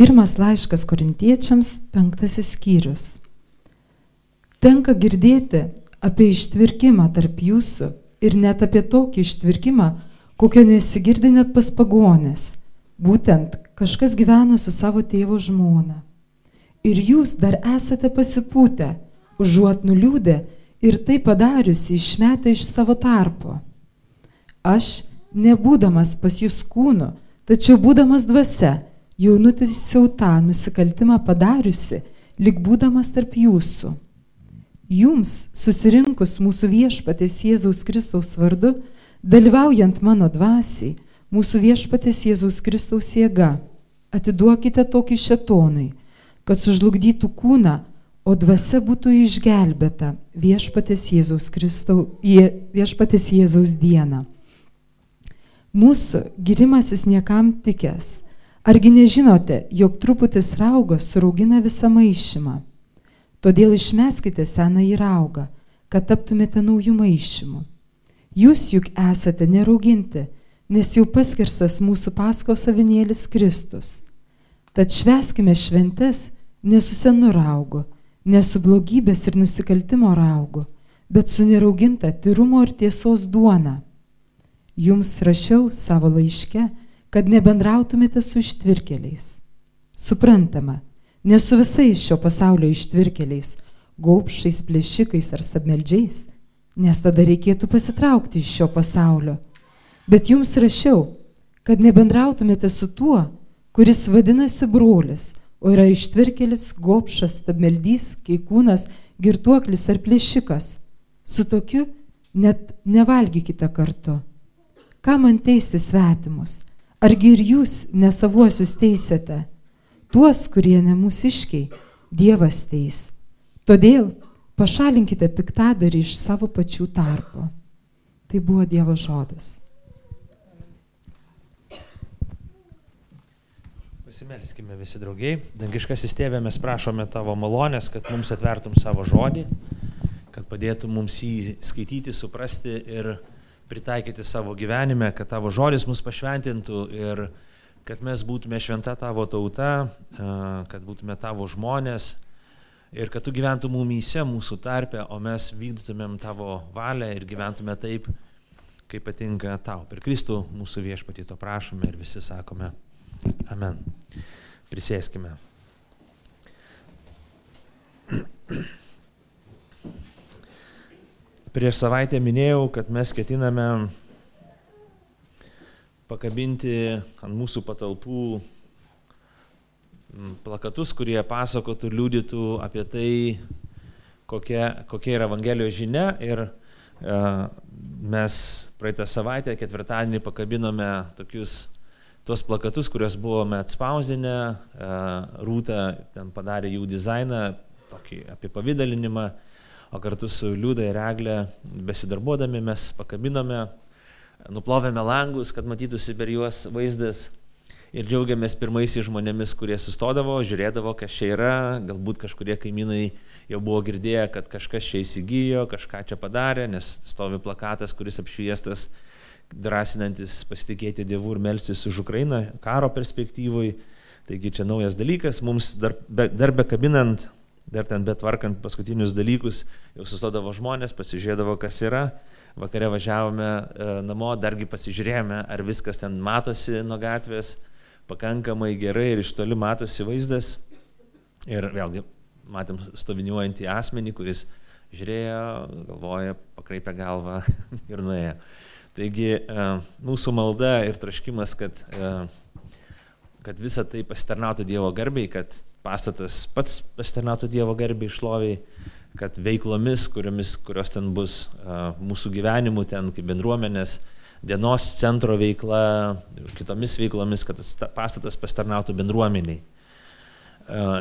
Pirmas laiškas korintiečiams, penktasis skyrius. Tenka girdėti apie ištvirkimą tarp jūsų ir net apie tokį ištvirkimą, kokio nesigirdi net pas pagonės. Būtent kažkas gyvena su savo tėvo žmona. Ir jūs dar esate pasipūtę, užuot nuliūdę ir tai padariusi išmetę iš savo tarpo. Aš, nebūdamas pas jūs kūnu, tačiau būdamas dvasia, jau nutisiau tą nusikaltimą padariusi, lik būdamas tarp jūsų. Jums, susirinkus mūsų viešpatės Jėzaus Kristaus vardu, dalyvaujant mano dvasiai, mūsų viešpatės Jėzaus Kristaus jėga, atiduokite tokį šetonui, kad sužlugdytų kūną, o dvasia būtų išgelbėta viešpatės Jėzaus, Kristau, viešpatės Jėzaus dieną. Mūsų girimasis niekam tikęs. Argi nežinote, jog truputis raugos suraugina visą maišymą? Todėl išmeskite seną įraugą, kad taptumėte naujų maišymų. Jūs juk esate nerauginti, nes jau paskirstas mūsų paskos savinėlis Kristus. Tad šveskime šventes ne su senu raugu, ne su blogybės ir nusikaltimo raugu, bet su nerauginta tyrumo ir tiesos duona. Jums rašiau savo laiške, kad nebendrautumėte su ištvirkeliais. Suprantama, ne su visais šio pasaulio ištvirkeliais, gaupšais, plėšikais ar stabmeldžiais, nes tada reikėtų pasitraukti iš šio pasaulio. Bet jums rašiau, kad nebendrautumėte su tuo, kuris vadinasi brolis, o yra ištvirkelis, gopšas, stabmeldys, keikūnas, girtuoklis ar plėšikas. Su tokiu net nevalgykite kartu. Ką man teisti svetimus? Argi ir jūs nesavuosius teisėte? Tuos, kurie ne mūsiškiai, Dievas teis. Todėl pašalinkite piktadarį iš savo pačių tarpo. Tai buvo Dievo žodas. Pasimelskime visi draugiai. Dangiškasis tėvė, mes prašome tavo malonės, kad mums atvertum savo žodį, kad padėtum mums jį skaityti, suprasti ir pritaikyti savo gyvenime, kad tavo žodis mus pašventintų ir kad mes būtume šventa tavo tauta, kad būtume tavo žmonės ir kad tu gyventum mumyse, mūsų tarpe, o mes vykdytumėm tavo valią ir gyventume taip, kaip patinka tau. Per Kristų mūsų viešpatį to prašome ir visi sakome. Amen. Prisėskime. Prieš savaitę minėjau, kad mes ketiname pakabinti ant mūsų patalpų plakatus, kurie pasakotų, liūdytų apie tai, kokia, kokia yra Evangelijos žinia. Ir e, mes praeitą savaitę, ketvirtadienį, pakabinome tokius tuos plakatus, kuriuos buvome atspausdinę, e, Rūta ten padarė jų dizainą, tokį apipavydalinimą, o kartu su Liūda ir Eglė besidarbuodami mes pakabinome, nuplovėme langus, kad matytųsi per juos vaizdas ir džiaugiamės pirmaisiais žmonėmis, kurie sustodavo, žiūrėdavo, kas čia yra, galbūt kažkurie kaimynai jau buvo girdėję, kad kažkas čia įsigijo, kažką čia padarė, nes stovi plakatas, kuris apšviestas drąsinantis pasitikėti Dievu ir melstis už Ukrainą karo perspektyvui. Taigi čia naujas dalykas, mums dar, be, dar be kabinant, dar ten betvarkant paskutinius dalykus, jau sustodavo žmonės, pasižiūrėdavo, kas yra. Vakare važiavome e, namo, dargi pasižiūrėjome, ar viskas ten matosi nuo gatvės, pakankamai gerai ir iš toli matosi vaizdas. Ir vėlgi matėm stoviniuojantį asmenį, kuris žiūrėjo, galvoja, pakraipė galvą ir nuėjo. Taigi e, mūsų malda ir traškimas, kad, e, kad visa tai pasitarnautų Dievo garbiai, kad pastatas pats pasitarnautų Dievo garbiai išloviai, kad veiklomis, kuriomis, kurios ten bus mūsų gyvenimu, ten kaip bendruomenės, dienos centro veikla, kitomis veiklomis, kad tas pastatas pasitarnautų bendruomeniai.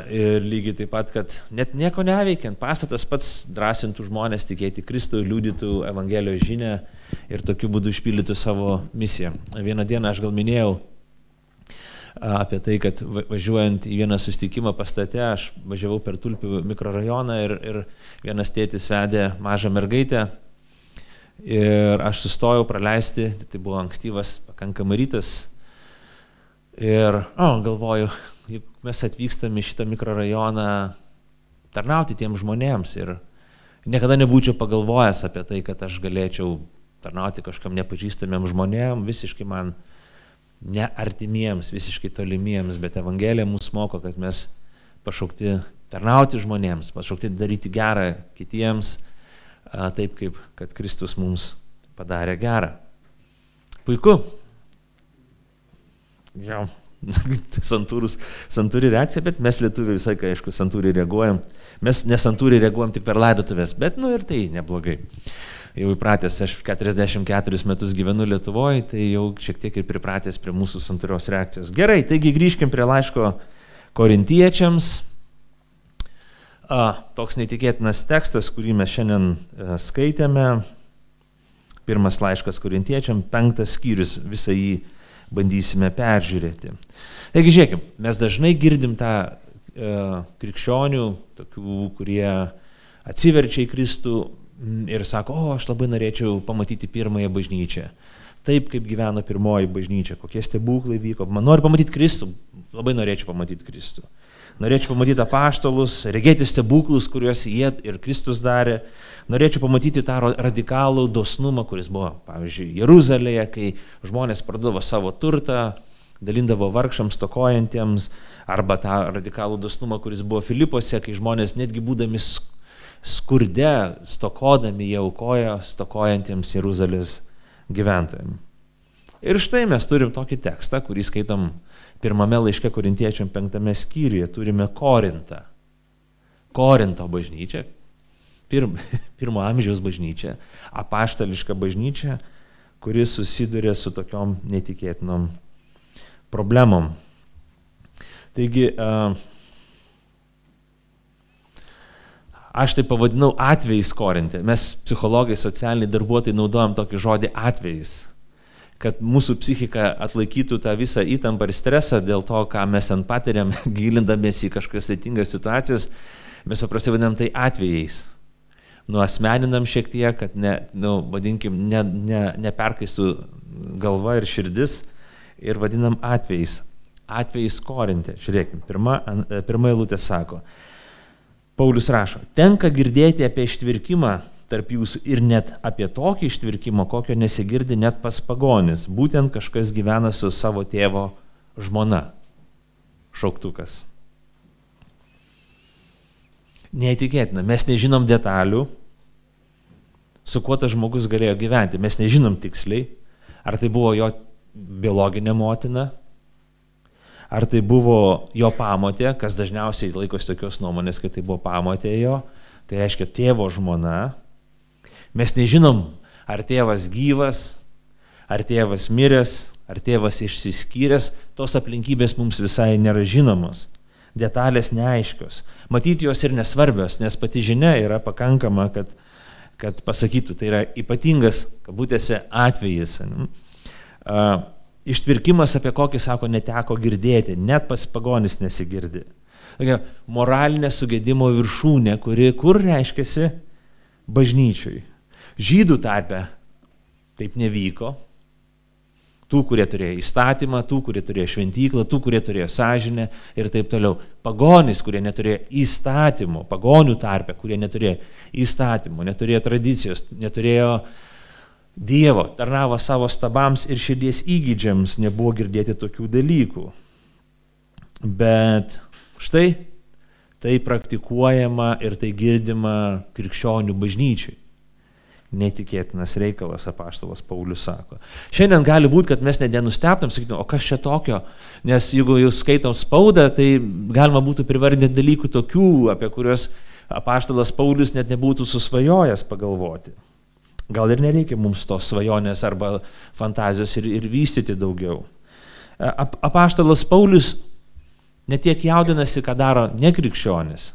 Ir lygiai taip pat, kad net nieko neveikiant, pastatas pats drąsintų žmonės tikėti Kristų, liūdytų Evangelijos žinę ir tokiu būdu išpildytų savo misiją. Vieną dieną aš gal minėjau apie tai, kad važiuojant į vieną sustikimą pastate, aš važiavau per Tulpių mikrorajoną ir, ir vienas tėtis vedė mažą mergaitę. Ir aš sustojau praleisti, tai buvo ankstyvas pakankamai rytas. Ir, o, galvoju, mes atvykstame į šitą mikrorajoną tarnauti tiems žmonėms ir niekada nebūčiau pagalvojęs apie tai, kad aš galėčiau tarnauti kažkam nepažįstamiem žmonėm, visiškai man neartimiems, visiškai tolimiems, bet Evangelija mus moko, kad mes pašaukti tarnauti žmonėms, pašaukti daryti gerą kitiems, taip kaip kad Kristus mums padarė gerą. Puiku. Jau. Santūrus, santūri reakcija, bet mes lietuviai visai, kai aišku, santūriai reaguojam. Mes nesantūriai reaguojam tik per laidotuvės, bet nu ir tai neblogai. Jau įpratęs, aš 44 metus gyvenu Lietuvoje, tai jau šiek tiek ir pripratęs prie mūsų santūrios reakcijos. Gerai, taigi grįžkim prie laiško korintiečiams. A, toks neįtikėtinas tekstas, kurį mes šiandien a, e, skaitėme. Pirmas laiškas korintiečiam, penktas skyrius, visą jį bandysime peržiūrėti. Taigi žiūrėkime, mes dažnai girdim tą e, krikščionių, tokių, kurie atsiverčia į Kristų ir sako, o aš labai norėčiau pamatyti pirmąją bažnyčią. Taip, kaip gyveno pirmoji bažnyčia, kokie stebuklai vyko. Man nori pamatyti Kristų, labai norėčiau pamatyti Kristų. Norėčiau pamatyti apaštalus, regėti stebuklus, kuriuos jie ir Kristus darė. Norėčiau pamatyti tą radikalų dosnumą, kuris buvo, pavyzdžiui, Jeruzalėje, kai žmonės pardavo savo turtą, dalindavo vargšams, tokojantiems, arba tą radikalų dosnumą, kuris buvo Filipose, kai žmonės netgi būdami skurde, stokodami, jie aukojo stokojantiems Jeruzalės gyventojams. Ir štai mes turim tokį tekstą, kurį skaitom pirmame laiške korintiečiam penktame skyriuje turime Korintą. Korinto bažnyčia, pirm, pirmo amžiaus bažnyčia, apaštališka bažnyčia, kuris susiduria su tokiom netikėtinom problemom. Taigi, aš tai pavadinau atvejais Korintė. Mes psichologai, socialiniai darbuotojai naudojam tokį žodį atvejais kad mūsų psichika atlaikytų tą visą įtampą ir stresą dėl to, ką mes ant patiriam, gilindamėsi į kažkokias sėtingas situacijas, mes paprastai vadinam tai atvejais. Nuosmeninam šiek tiek, kad ne, nu, vadinkim, ne, ne, neperkaistų galva ir širdis ir vadinam atvejais. Atvejais korintė. Žiūrėkime, pirma, pirma eilutė sako. Paulius rašo, tenka girdėti apie ištvirkimą tarp jūsų ir net apie tokį ištvirkimą, kokio nesigirdi net pas pagonis. Būtent kažkas gyvena su savo tėvo žmona. Šauktukas. Neįtikėtina, mes nežinom detalių, su kuo tas žmogus galėjo gyventi. Mes nežinom tiksliai, ar tai buvo jo biologinė motina, ar tai buvo jo pamotė, kas dažniausiai laikosi tokios nuomonės, kad tai buvo pamotė jo, tai reiškia tėvo žmona, Mes nežinom, ar tėvas gyvas, ar tėvas miręs, ar tėvas išsiskyręs, tos aplinkybės mums visai nėra žinomos. Detalės neaiškios. Matyti jos ir nesvarbios, nes pati žinia yra pakankama, kad, kad pasakytų, tai yra ypatingas, kabutėse, atvejis. Uh, ištvirkimas, apie kokį, sako, neteko girdėti, net pas pagonis nesigirdi. Tokia moralinė sugėdimo viršūnė, kuri kur reiškiasi bažnyčiui. Žydų tarpe taip nevyko. Tų, kurie turėjo įstatymą, tų, kurie turėjo šventyklą, tų, kurie turėjo sąžinę ir taip toliau. Pagonys, kurie neturėjo įstatymų, pagonių tarpe, kurie neturėjo įstatymų, neturėjo tradicijos, neturėjo Dievo, tarnavo savo stabams ir širdies įgydžiams, nebuvo girdėti tokių dalykų. Bet štai tai praktikuojama ir tai girdima krikščionių bažnyčiai netikėtinas reikalas, apaštalas Paulius sako. Šiandien gali būti, kad mes net nenusteptam, sakytum, o kas čia tokio, nes jeigu jūs skaitom spaudą, tai galima būtų privardinti dalykų tokių, apie kuriuos apaštalas Paulius net nebūtų susvajojęs pagalvoti. Gal ir nereikia mums tos svajonės arba fantazijos ir, ir vystyti daugiau. Ap, apaštalas Paulius netiek jaudinasi, ką daro nekrikščionis.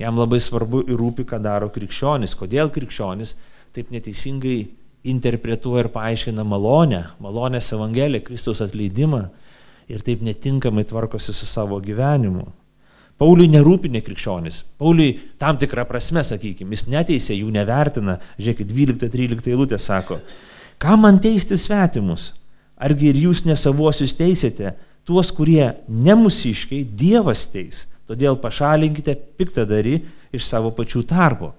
Jam labai svarbu ir rūpi, ką daro krikščionis. Kodėl krikščionis? taip neteisingai interpretuoja ir paaiškina malonę, malonės evangeliją, Kristaus atleidimą ir taip netinkamai tvarkosi su savo gyvenimu. Pauliui nerūpi nekrikščionis. Pauliui tam tikrą prasme, sakykime, jis neteisė, jų nevertina. Žiūrėkit, 12-13 eilutė sako, ką man teisti svetimus? Argi ir jūs nesavuosius teisėte, tuos, kurie nemusiškai Dievas teis. Todėl pašalinkite piktadarį iš savo pačių tarpo.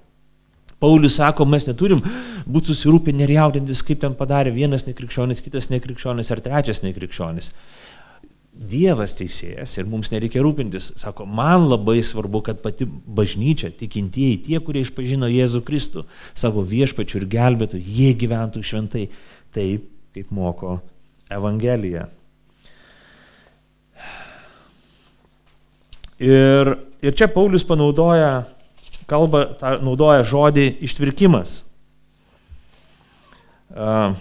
Paulius sako, mes neturim būti susirūpinę ir jaudintis, kaip ten padarė vienas nekrikščionis, kitas nekrikščionis ar trečias nekrikščionis. Dievas teisėjas ir mums nereikia rūpintis. Sako, man labai svarbu, kad pati bažnyčia, tikintieji, tie, kurie išpažino Jėzų Kristų, savo viešpačių ir gelbėtų, jie gyventų šventai, taip, kaip moko Evangelija. Ir, ir čia Paulius panaudoja, kalba, ta, naudoja žodį ištvirkimas. Uh,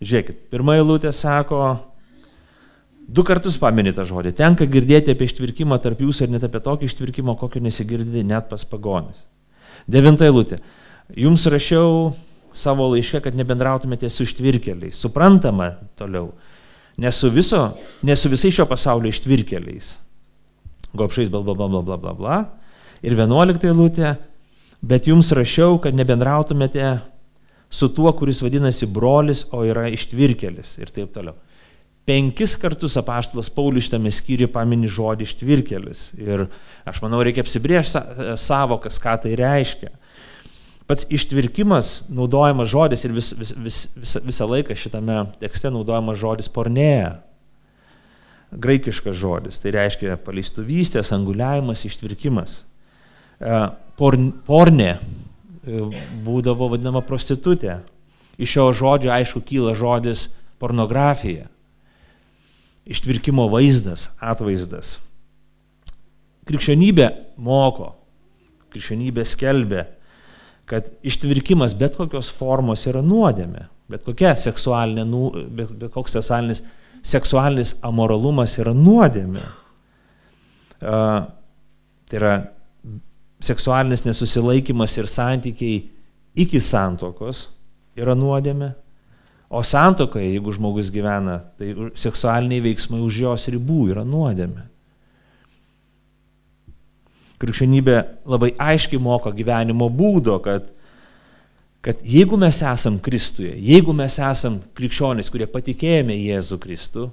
žiūrėkit, pirmą eilutę sako, Du kartus paminė tą žodį. Tenka girdėti apie ištvirkimą tarp jūsų ir net apie tokį ištvirkimą, kokio nesigirdi net pas pagonis. Devinta eilutė. Jums rašiau savo laiške, kad nebendrautumėte su ištvirkeliais. Suprantama toliau. Ne su, viso, ne su visais šio pasaulio ištvirkeliais. Gopšais bla bla bla bla bla bla bla. Ir vienuolikta eilutė. Bet jums rašiau, kad nebendrautumėte su tuo, kuris vadinasi brolis, o yra ištvirkelis. Ir taip toliau. Penkis kartus apaštalas Paulius šitame skyriuje pamini žodį ištvirkelis. Ir aš manau, reikia apsibriežti savokas, ką tai reiškia. Pats ištvirkimas naudojamas žodis ir vis, vis, vis, vis, visą laiką šitame tekste naudojamas žodis pornėja. Graikiškas žodis, tai reiškia paleistuvystės, anguliavimas, ištvirkimas. E, porn, pornė e, būdavo vadinama prostitutė. Iš šio žodžio, aišku, kyla žodis pornografija ištvirkimo vaizdas, atvaizdas. Krikščionybė moko, krikščionybė skelbė, kad ištvirkimas bet kokios formos yra nuodėmė, bet seksualinė, nu, bet, bet koks seksualinis, seksualinis amoralumas yra nuodėmė. Uh, tai yra seksualinis nesusilaikimas ir santykiai iki santokos yra nuodėmė, O santokoje, jeigu žmogus gyvena, tai seksualiniai veiksmai už jos ribų yra nuodėmė. Krikščionybė labai aiškiai moko gyvenimo būdo, kad, kad jeigu mes esam Kristuje, jeigu mes esam krikščionys, kurie patikėjome Jėzų Kristų,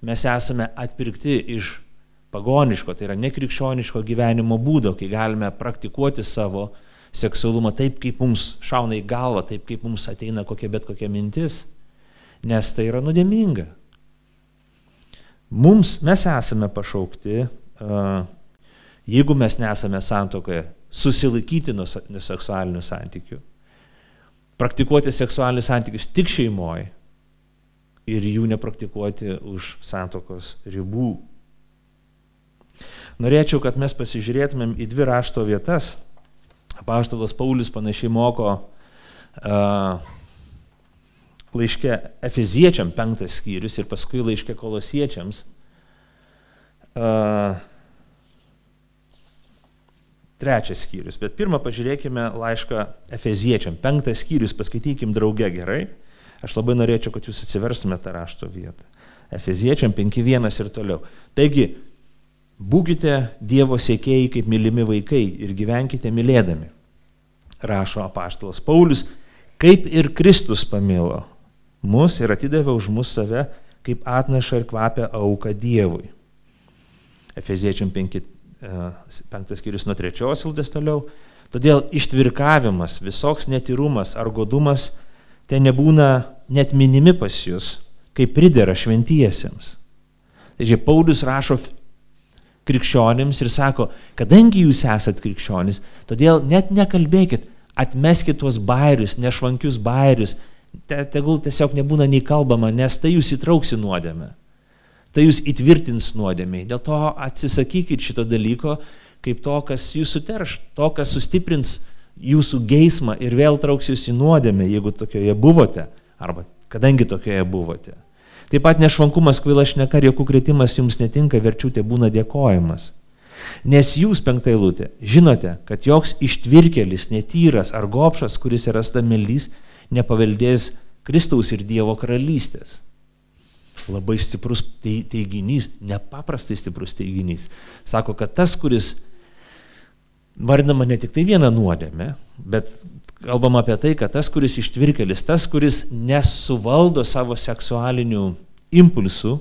mes esame atpirkti iš pagoniško, tai yra nekrikščioniško gyvenimo būdo, kai galime praktikuoti savo seksualumą taip, kaip mums šauna į galvą, taip, kaip mums ateina kokia bet kokia mintis nes tai yra nuodėminga. Mums, mes esame pašaukti, jeigu mes nesame santokoje, susilaikyti nuo seksualinių santykių, praktikuoti seksualinius santykius tik šeimoje ir jų nepraktikuoti už santokos ribų. Norėčiau, kad mes pasižiūrėtumėm į dvi rašto vietas. Paštalas Paulius panašiai moko uh, laiške Efeziečiam penktas skyrius ir paskui laiške Kolosiečiams. Uh, trečias skyrius. Bet pirmą pažiūrėkime laišką Efeziečiam. Penktas skyrius, paskaitykim drauge gerai. Aš labai norėčiau, kad jūs atsiverstumėte tą rašto vietą. Efeziečiam 5.1 ir toliau. Taigi, būkite Dievo sėkėjai kaip mylimi vaikai ir gyvenkite mylėdami. Rašo apaštalas Paulius, kaip ir Kristus pamilo mus ir atidavė už mus save kaip atneša ir kvapia auką Dievui. Efeziečiam 5, 5 skyrius nuo 3 ildas toliau. Todėl ištvirkavimas, visoks netyrumas ar godumas ten nebūna net minimi pas jūs, kaip pridera šventiesiems. Tai Paulius rašo krikščionims ir sako, kadangi jūs esat krikščionis, todėl net nekalbėkit, atmeskit tuos bairius, nešvankius bairius, te, tegul tiesiog nebūna nei kalbama, nes tai jūs įtrauks į nuodėmę. Tai jūs įtvirtins nuodėmiai. Dėl to atsisakykit šito dalyko kaip to, kas jūsų terš, to, kas sustiprins jūsų geismą ir vėl trauks jūs į nuodėmę, jeigu tokioje buvote, arba kadangi tokioje buvote. Taip pat nešvankumas, kvaila šneka ir jokių kretimas jums netinka, verčiau tai būna dėkojimas. Nes jūs, penktai lūtė, žinote, kad joks ištvirkelis, netyras ar gopšas, kuris yra stamelys, nepaveldės Kristaus ir Dievo karalystės. Labai stiprus teiginys, nepaprastai stiprus teiginys. Sako, kad tas, kuris vardinama ne tik tai vieną nuodėmę, bet kalbama apie tai, kad tas, kuris ištvirkelis, tas, kuris nesuvaldo savo seksualinių impulsų,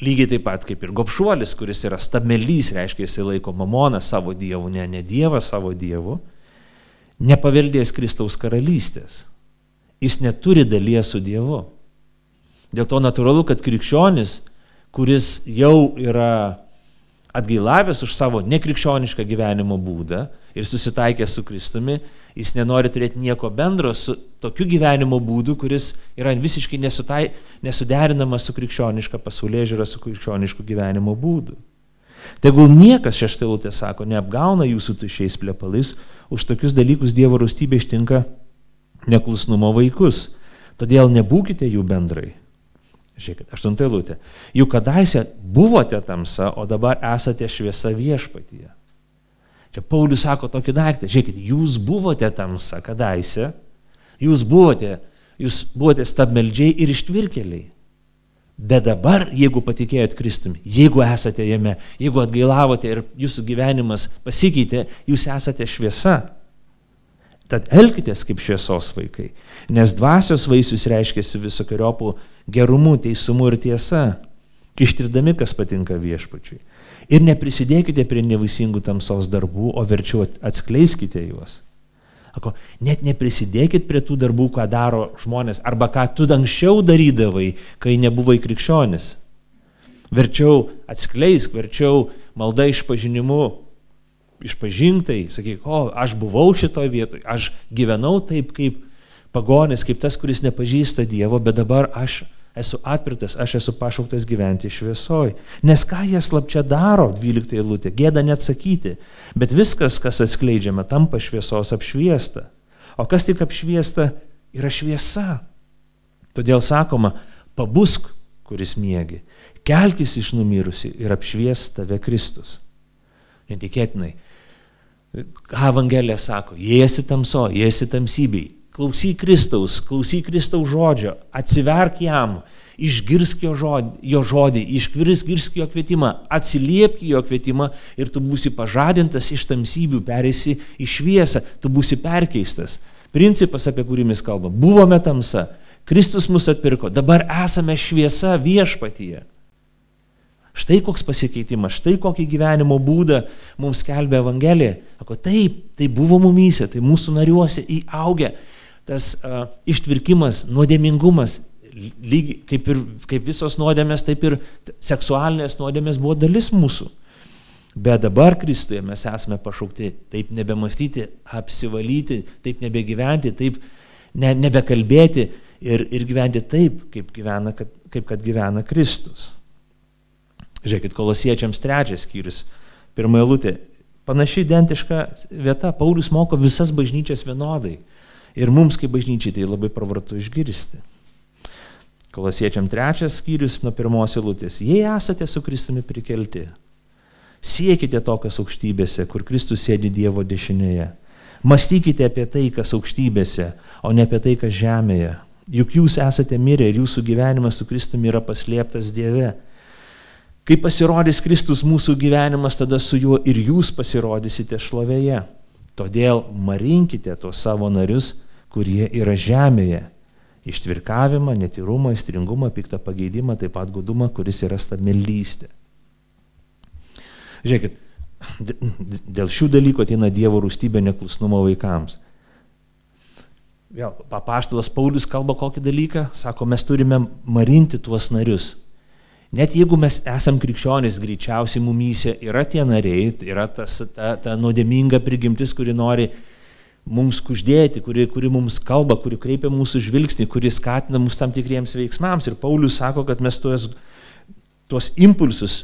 Lygiai taip pat kaip ir gopšuolis, kuris yra stabmelys, reiškia jisai laiko mamoną savo dievu, ne, ne dievą savo dievu, nepaveldės Kristaus karalystės. Jis neturi dalies su Dievu. Dėl to natūralu, kad krikščionis, kuris jau yra atgailavęs už savo nekrikščionišką gyvenimo būdą ir susitaikęs su Kristumi, jis nenori turėti nieko bendro su tokiu gyvenimo būdu, kuris yra visiškai nesutai, nesuderinamas su krikščioniška pasaulyje žiūra, su krikščionišku gyvenimo būdu. Tegul niekas šeštailutė sako, neapgauna jūsų tušiais plepalais, už tokius dalykus Dievo rūstybė ištinka neklusnumo vaikus. Todėl nebūkite jų bendrai. Žiūrėkit, aštuntą eilutę. Juk kadaise buvote tamsa, o dabar esate šviesa viešpatyje. Čia Paulius sako tokį daiktą. Žiūrėkit, jūs buvote tamsa kadaise, jūs buvote, jūs buvote stabmeldžiai ir ištvirkeliai. Bet dabar, jeigu patikėjot Kristumi, jeigu esate jame, jeigu atgailavote ir jūsų gyvenimas pasikeitė, jūs esate šviesa. Tad elkitės kaip šviesos vaikai, nes dvasios vaisius reiškiasi visokiojopų gerumu, teisumu ir tiesa, ištirdami, kas patinka viešpačiui. Ir neprisidėkite prie nevaisingų tamsos darbų, o verčiau atskleiskite juos. Ako, net neprisidėkit prie tų darbų, ką daro žmonės, arba ką tu anksčiau darydavai, kai nebuvai krikščionis. Verčiau atskleisk, verčiau malda išpažinimu išpažintai, sakyk, o aš buvau šitoje vietoje, aš gyvenau taip kaip pagonis, kaip tas, kuris nepažįsta Dievo, bet dabar aš esu atpirtas, aš esu pašauktas gyventi šviesoj. Nes ką jie slapčia daro, 12 eilutė, gėda neatsakyti, bet viskas, kas atskleidžiama, tampa šviesos apšviesta. O kas tik apšviesta, yra šviesa. Todėl sakoma, pabusk, kuris mėgi, kelkis iš numirusi ir apšvies tave Kristus. Netikėtinai, Evangelija sako, jie esi tamso, jie esi tamsybei. Klausyk Kristaus, klausyk Kristaus žodžio, atsiverk jam, išgirsk jo žodį, jo žodį išgirsk jo kvietimą, atsiliepk jo kvietimą ir tu būsi pažadintas iš tamsybių, perėsi į šviesą, tu būsi perkeistas. Principas, apie kurį mes kalbame, buvome tamsa, Kristus mus atpirko, dabar esame šviesa viešpatyje. Štai koks pasikeitimas, štai kokį gyvenimo būdą mums skelbia Evangelija. Sako, taip, tai buvo mumyse, tai mūsų nariuose įaugę. Tas uh, ištvirkimas, nuodėmingumas, lyg, kaip, ir, kaip visos nuodėmės, taip ir seksualinės nuodėmės buvo dalis mūsų. Bet dabar Kristuje mes esame pašaukti taip nebemastyti, apsivalyti, taip nebegyventi, taip ne, nebekalbėti ir, ir gyventi taip, kaip, gyvena, kad, kaip kad gyvena Kristus. Žiūrėkit, kolosiečiams trečias skyrius, pirmą eilutę. Panaši identiška vieta, Paulius moko visas bažnyčias vienodai. Ir mums kaip bažnyčiai tai labai pravartu išgirsti. Kolosiečiam trečias skyrius nuo pirmos eilutės. Jei esate su Kristumi prikelti, siekite to, kas aukštybėse, kur Kristus sėdi Dievo dešinėje. Mąstykite apie tai, kas aukštybėse, o ne apie tai, kas žemėje. Juk jūs esate mirę ir jūsų gyvenimas su Kristumi yra paslėptas Dieve. Kai pasirodys Kristus mūsų gyvenimas, tada su juo ir jūs pasirodysite šlovėje. Todėl marinkite tos savo narius, kurie yra žemėje. Ištvirkavimą, netirumą, stringumą, piktą pageidimą, taip pat gudumą, kuris yra stabmelystė. Žiūrėkit, dėl šių dalykų ateina Dievo rūstybė neklusnumo vaikams. Vėl, papaštalas Paulius kalba kokį dalyką, sako, mes turime marinti tuos narius. Net jeigu mes esam krikščionys, greičiausiai mumyse yra tie nariai, yra tas, ta, ta nuodėminga prigimtis, kuri nori mums kuždėti, kuri, kuri mums kalba, kuri kreipia mūsų žvilgsnį, kuri skatina mus tam tikriems veiksmams. Ir Paulius sako, kad mes tuos, tuos impulsus,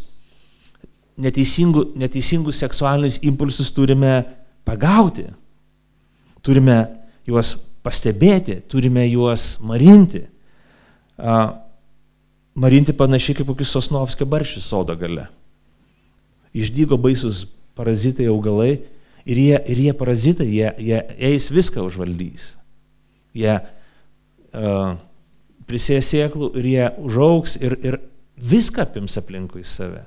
neteisingų, neteisingus seksualinius impulsus turime pagauti, turime juos pastebėti, turime juos marinti. Uh, marinti panašiai kaip kokius Sosnovskio barščius sodo gale. Išdygo baisus parazitai augalai ir jie, ir jie parazitai, jie, jie eis viską užvaldys. Jie uh, prisės sėklų ir jie užauks ir, ir viską apims aplinkui save.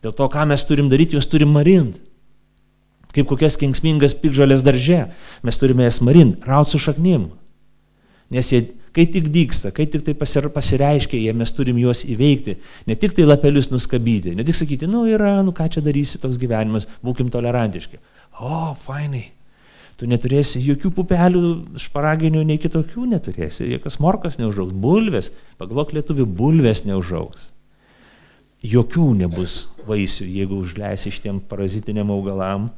Dėl to, ką mes turim daryti, juos turim marinti. Kaip kokias kengsmingas pikžalės darže, mes turime jas marinti, raut su šaknim. Nes jie kai tik dyksta, kai tik tai pasireiškia, jie mes turim juos įveikti. Ne tik tai lapelius nuskabyti, ne tik sakyti, nu yra, nu ką čia darysi toks gyvenimas, būkim tolerantiški. O, fainai. Tu neturėsi jokių pupelių, šparaginių, nei kitokių neturėsi, jokios morkos neužaugs, bulvės, pagalvok lietuvių, bulvės neužaugs. Jokių nebus vaisių, jeigu užleisi šitiem parazitiniam augalam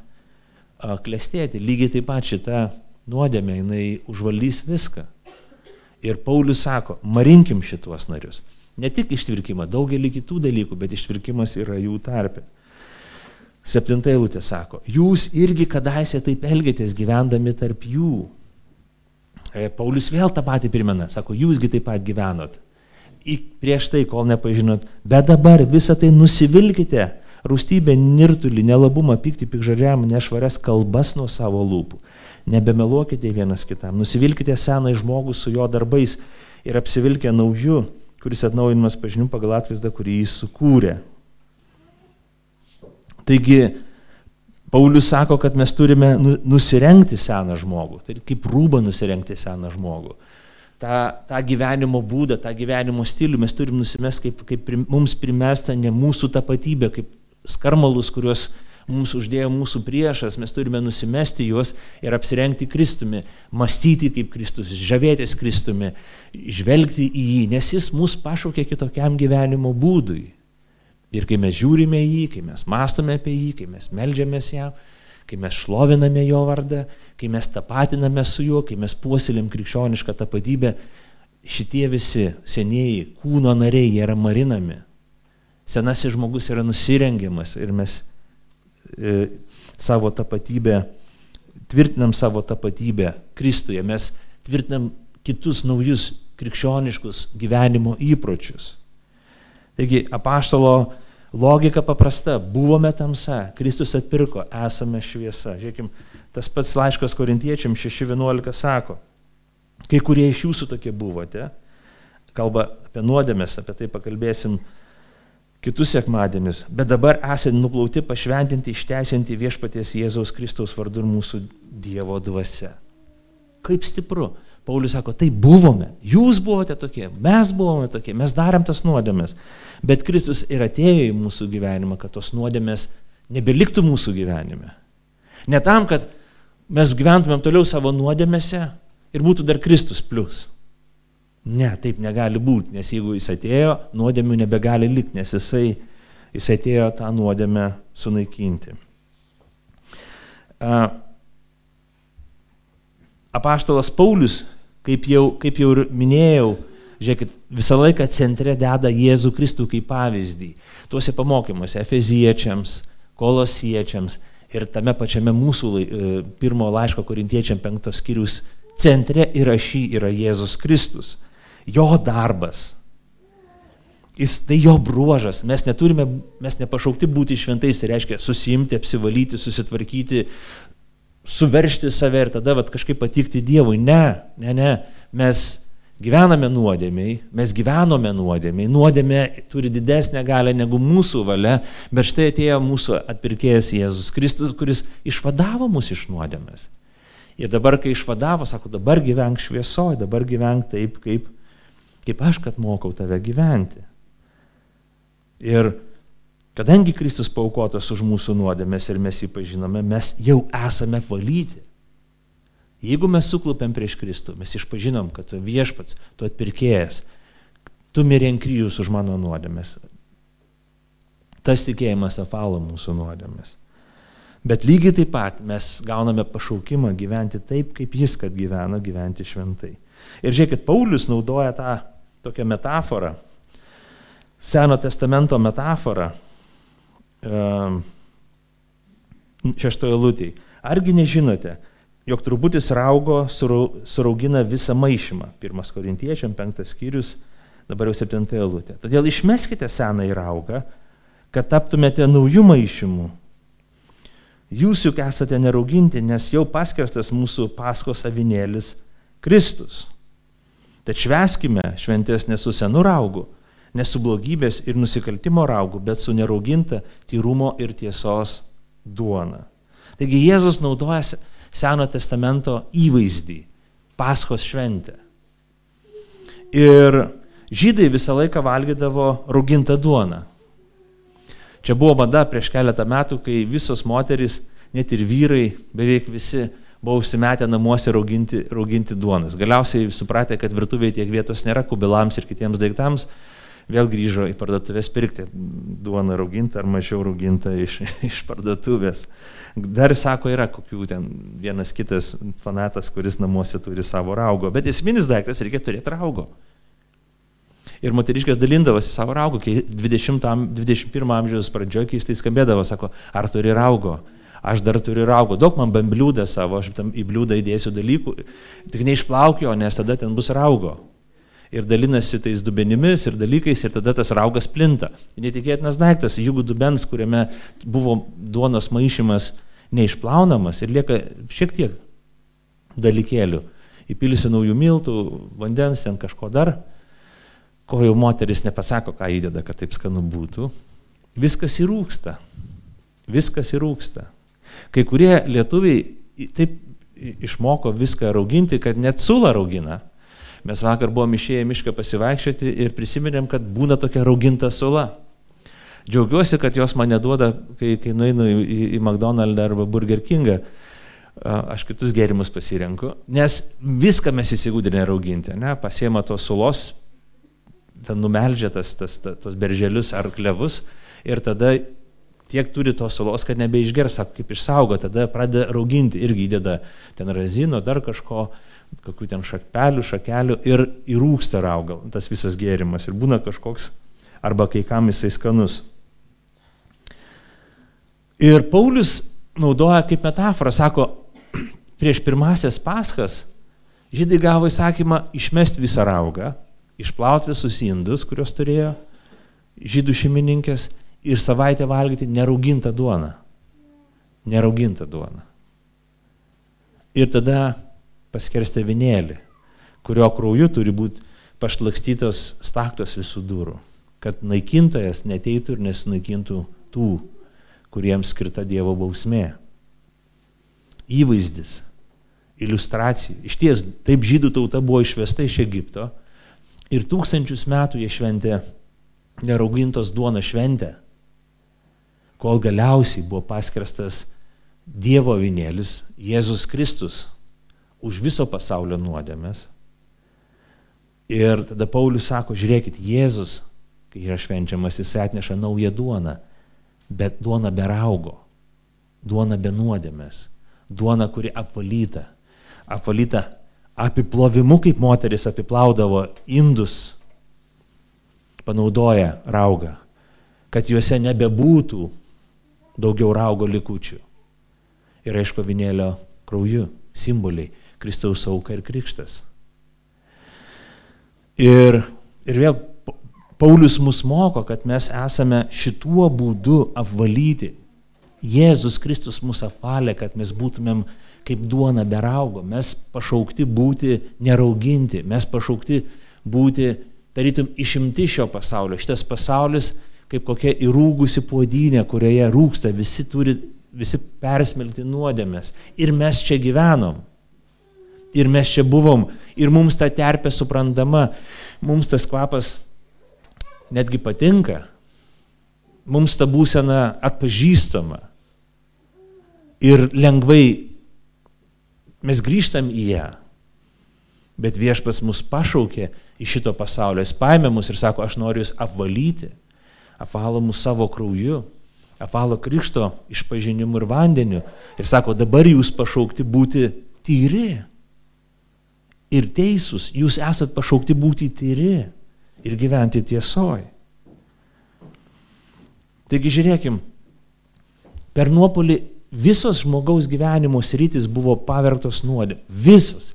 klestėti. Lygiai taip pat šita nuodėmė, jinai užvaldys viską. Ir Paulius sako, marinkim šituos narius. Ne tik ištvirkimą, daugelį kitų dalykų, bet ištvirkimas yra jų tarpe. Septinta eilutė sako, jūs irgi kadaise taip elgėtės gyvendami tarp jų. E, Paulius vėl tą patį primena, sako, jūsgi taip pat gyvenot. Į prieš tai, kol nepažinot, bet dabar visą tai nusivilkite rūstybę, nirtulį, nelabumą, pyktį, pikžarėm, nešvarias kalbas nuo savo lūpų. Nebemeluokite vienas kitam, nusivilkite seną žmogų su jo darbais ir apsivilkė nauju, kuris atnaujinimas pažinimu pagal atvaizdą, kurį jis sukūrė. Taigi, Paulius sako, kad mes turime nu, nusirengti seną žmogų, tai kaip rūbą nusirengti seną žmogų. Ta, tą gyvenimo būdą, tą gyvenimo stilių mes turim nusimesti, kaip, kaip mums primesta ne mūsų tapatybė, kaip skarmalus, kuriuos mums uždėjo mūsų priešas, mes turime nusimesti juos ir apsirengti Kristumi, mąstyti kaip Kristus, žavėtis Kristumi, žvelgti į jį, nes jis mus pašaukė kitokiam gyvenimo būdui. Ir kai mes žiūrime į jį, kai mes mąstome apie jį, kai mes melžiamės jam, kai mes šloviname jo vardą, kai mes tapatiname su juo, kai mes puoselėm krikščionišką tapatybę, šitie visi senieji kūno nariai, yra marinami Senasis žmogus yra nusirengiamas ir mes savo tapatybę, tvirtinam savo tapatybę Kristuje, mes tvirtinam kitus naujus krikščioniškus gyvenimo įpročius. Taigi, apaštalo logika paprasta, buvome tamsa, Kristus atpirko, esame šviesa. Žiūrėkim, tas pats laiškas korintiečiam 6.11 sako, kai kurie iš jūsų tokie buvote, kalba apie nuodėmės, apie tai pakalbėsim kitus sekmadienius, bet dabar esate nuplauti, pašventinti, išteisinti viešpaties Jėzaus Kristaus vardu ir mūsų Dievo dvasia. Kaip stipru. Paulius sako, tai buvome, jūs buvote tokie, mes buvome tokie, mes darėm tas nuodėmės, bet Kristus ir atėjo į mūsų gyvenimą, kad tos nuodėmės nebeliktų mūsų gyvenime. Ne tam, kad mes gyventumėm toliau savo nuodėmėse ir būtų dar Kristus plus. Ne, taip negali būti, nes jeigu jis atėjo, nuodėmių nebegali likti, nes jisai, jis atėjo tą nuodėmę sunaikinti. Apaštalas Paulius, kaip jau, kaip jau ir minėjau, žiūrėkit, visą laiką centre deda Jėzų Kristų kaip pavyzdį. Tuose pamokymuose, Efeziečiams, Kolosiečiams ir tame pačiame mūsų e, pirmo laiško korintiečiam penktos skyrius centre įrašy yra Jėzus Kristus jo darbas. Jis tai jo bruožas. Mes neturime, mes nepašaukti būti šventais, tai reiškia susimti, apsivalyti, susitvarkyti, suveršti save ir tada vat, kažkaip patikti Dievui. Ne, ne, ne. Mes gyvename nuodėmiai, mes gyvenome nuodėmiai, nuodėmė turi didesnę galę negu mūsų valia, bet štai atėjo mūsų atpirkėjas Jėzus Kristus, kuris išvadavo mus iš nuodėmės. Ir dabar, kai išvadavo, sako, dabar gyvenk šviesoje, dabar gyvenk taip, kaip kaip aš, kad mokau tave gyventi. Ir kadangi Kristus paukotas už mūsų nuodėmės ir mes jį pažinome, mes jau esame valyti. Jeigu mes suklupėm prieš Kristų, mes išpažinom, kad tu viešpats, tu atpirkėjas, tu mirė ant kryžius už mano nuodėmės. Tas tikėjimas apvalo mūsų nuodėmės. Bet lygiai taip pat mes gauname pašaukimą gyventi taip, kaip jis, kad gyveno, gyventi šventai. Ir žiūrėkit, Paulius naudoja tą tokią metaforą, Seno testamento metaforą šeštojo lūtėje. Argi nežinote, jog truputis raugo suraugina visą maišymą. Pirmas korintiečiam, penktas skyrius, dabar jau septinta eilutė. Todėl išmeskite seną į raugą, kad taptumėte naujų maišymų. Jūs juk esate nerauginti, nes jau paskirstas mūsų paskos avinėlis Kristus. Tad šveskime šventės ne su senu raugu, ne su blogybės ir nusikaltimo raugu, bet su nerauginta tyrumo ir tiesos duona. Taigi Jėzus naudoja Seno testamento įvaizdį - Paskos šventę. Ir žydai visą laiką valgydavo rūgintą duoną. Čia buvo mada prieš keletą metų, kai visos moterys, net ir vyrai, beveik visi buvo užsimetę namuose rauginti, rauginti duonas. Galiausiai supratę, kad virtuvėje tiek vietos nėra kubilams ir kitiems daiktams, vėl grįžo į parduotuvės pirkti duoną raugintą ar mažiau raugintą iš, iš parduotuvės. Dar sako, yra kokių ten vienas kitas fanatas, kuris namuose turi savo raugo, bet esminis daiktas reikia turėti raugo. Ir moteriškės dalindavosi savo raugo, kai 20, 21 amžiaus pradžioje keistai skambėdavo, sako, ar turi raugo aš dar turiu raugo, daug man bent bliūdą savo, aš tam į bliūdą įdėsiu dalykų, tik neišplaukio, nes tada ten bus raugo. Ir dalinasi tais dubenimis ir dalykais ir tada tas raugas plinta. Netikėtinas daiktas, jeigu dubens, kuriame buvo duonos maišymas neišplaunamas ir lieka šiek tiek dalykėlių. Įpilsi naujų miltų, vandens, ant kažko dar, ko jau moteris nepasako, ką įdeda, kad taip skanu būtų. Viskas įrūksta. Viskas įrūksta. Kai kurie lietuviai taip išmoko viską rauginti, kad net sulą raugina. Mes vakar buvom išėję mišką pasivaikščioti ir prisiminėm, kad būna tokia rauginta sula. Džiaugiuosi, kad jos mane duoda, kai, kai nueinu į, į McDonald's arba Burger Kingą. Aš kitus gėrimus pasirenku, nes viską mes įsigūdinę rauginti. Ne? Pasiema tos sulos, ten numeldžia tas, tas, tas, tos berželius ar klevus ir tada tiek turi tos salos, kad nebeišgers, sako, kaip išsaugo, tada pradeda rauginti, irgi įdeda ten razino, dar kažko, kokių ten šakpelių, šakelių ir įrūksta rauga tas visas gėrimas ir būna kažkoks, arba kai kam jisai skanus. Ir Paulius naudoja kaip metaforą, sako, prieš pirmasias paskas žydai gavo įsakymą išmesti visą raugą, išplauti visus indus, kuriuos turėjo žydų šeimininkės ir savaitę valgyti neraugintą duoną. Neraugintą duoną. Ir tada paskerstė vinėlį, kurio krauju turi būti pašlakstytos staktos visų durų, kad naikintojas neteitų ir nesunaikintų tų, kuriems skirta Dievo bausmė. Įvaizdis, iliustracija. Iš ties, taip žydų tauta buvo išvesta iš Egipto ir tūkstančius metų jie šventė neraugintos duonos šventę kol galiausiai buvo paskirtas Dievo vinėlis, Jėzus Kristus, už viso pasaulio nuodėmės. Ir tada Paulius sako, žiūrėkit, Jėzus, kai yra švenčiamas, jis atneša naują duoną, bet duona be raugo, duona be nuodėmės, duona, kuri apvalyta, apvalyta apiplovimu, kaip moteris apiplaudavo indus, panaudoja raugą, kad juose nebebūtų daugiau raugo likučių. Ir aišku, vinėlio krauju, simboliai, Kristaus auka ir krikštas. Ir, ir vėl Paulius mus moko, kad mes esame šituo būdu apvalyti. Jėzus Kristus mus apvalė, kad mes būtumėm kaip duona be raugo. Mes pašaukti būti nerauginti, mes pašaukti būti, tarytum, išimti šio pasaulio. Šitas pasaulis kaip kokia įrūgusi puodynė, kurioje rūksta, visi turi, visi persmelti nuodėmės. Ir mes čia gyvenom. Ir mes čia buvom. Ir mums ta terpė suprantama. Mums tas kvapas netgi patinka. Mums ta būsena atpažįstama. Ir lengvai mes grįžtam į ją. Bet viešpas mus pašaukė iš šito pasaulio. Jis paėmė mus ir sako, aš noriu jūs apvalyti apvalo mus savo krauju, apvalo krikšto išpažinimu ir vandeniu ir sako, dabar jūs pašaukti būti tyri ir teisūs, jūs esat pašaukti būti tyri ir gyventi tiesoje. Taigi žiūrėkim, per nuopolį visos žmogaus gyvenimo sritis buvo pavergtos nuodė. Visos.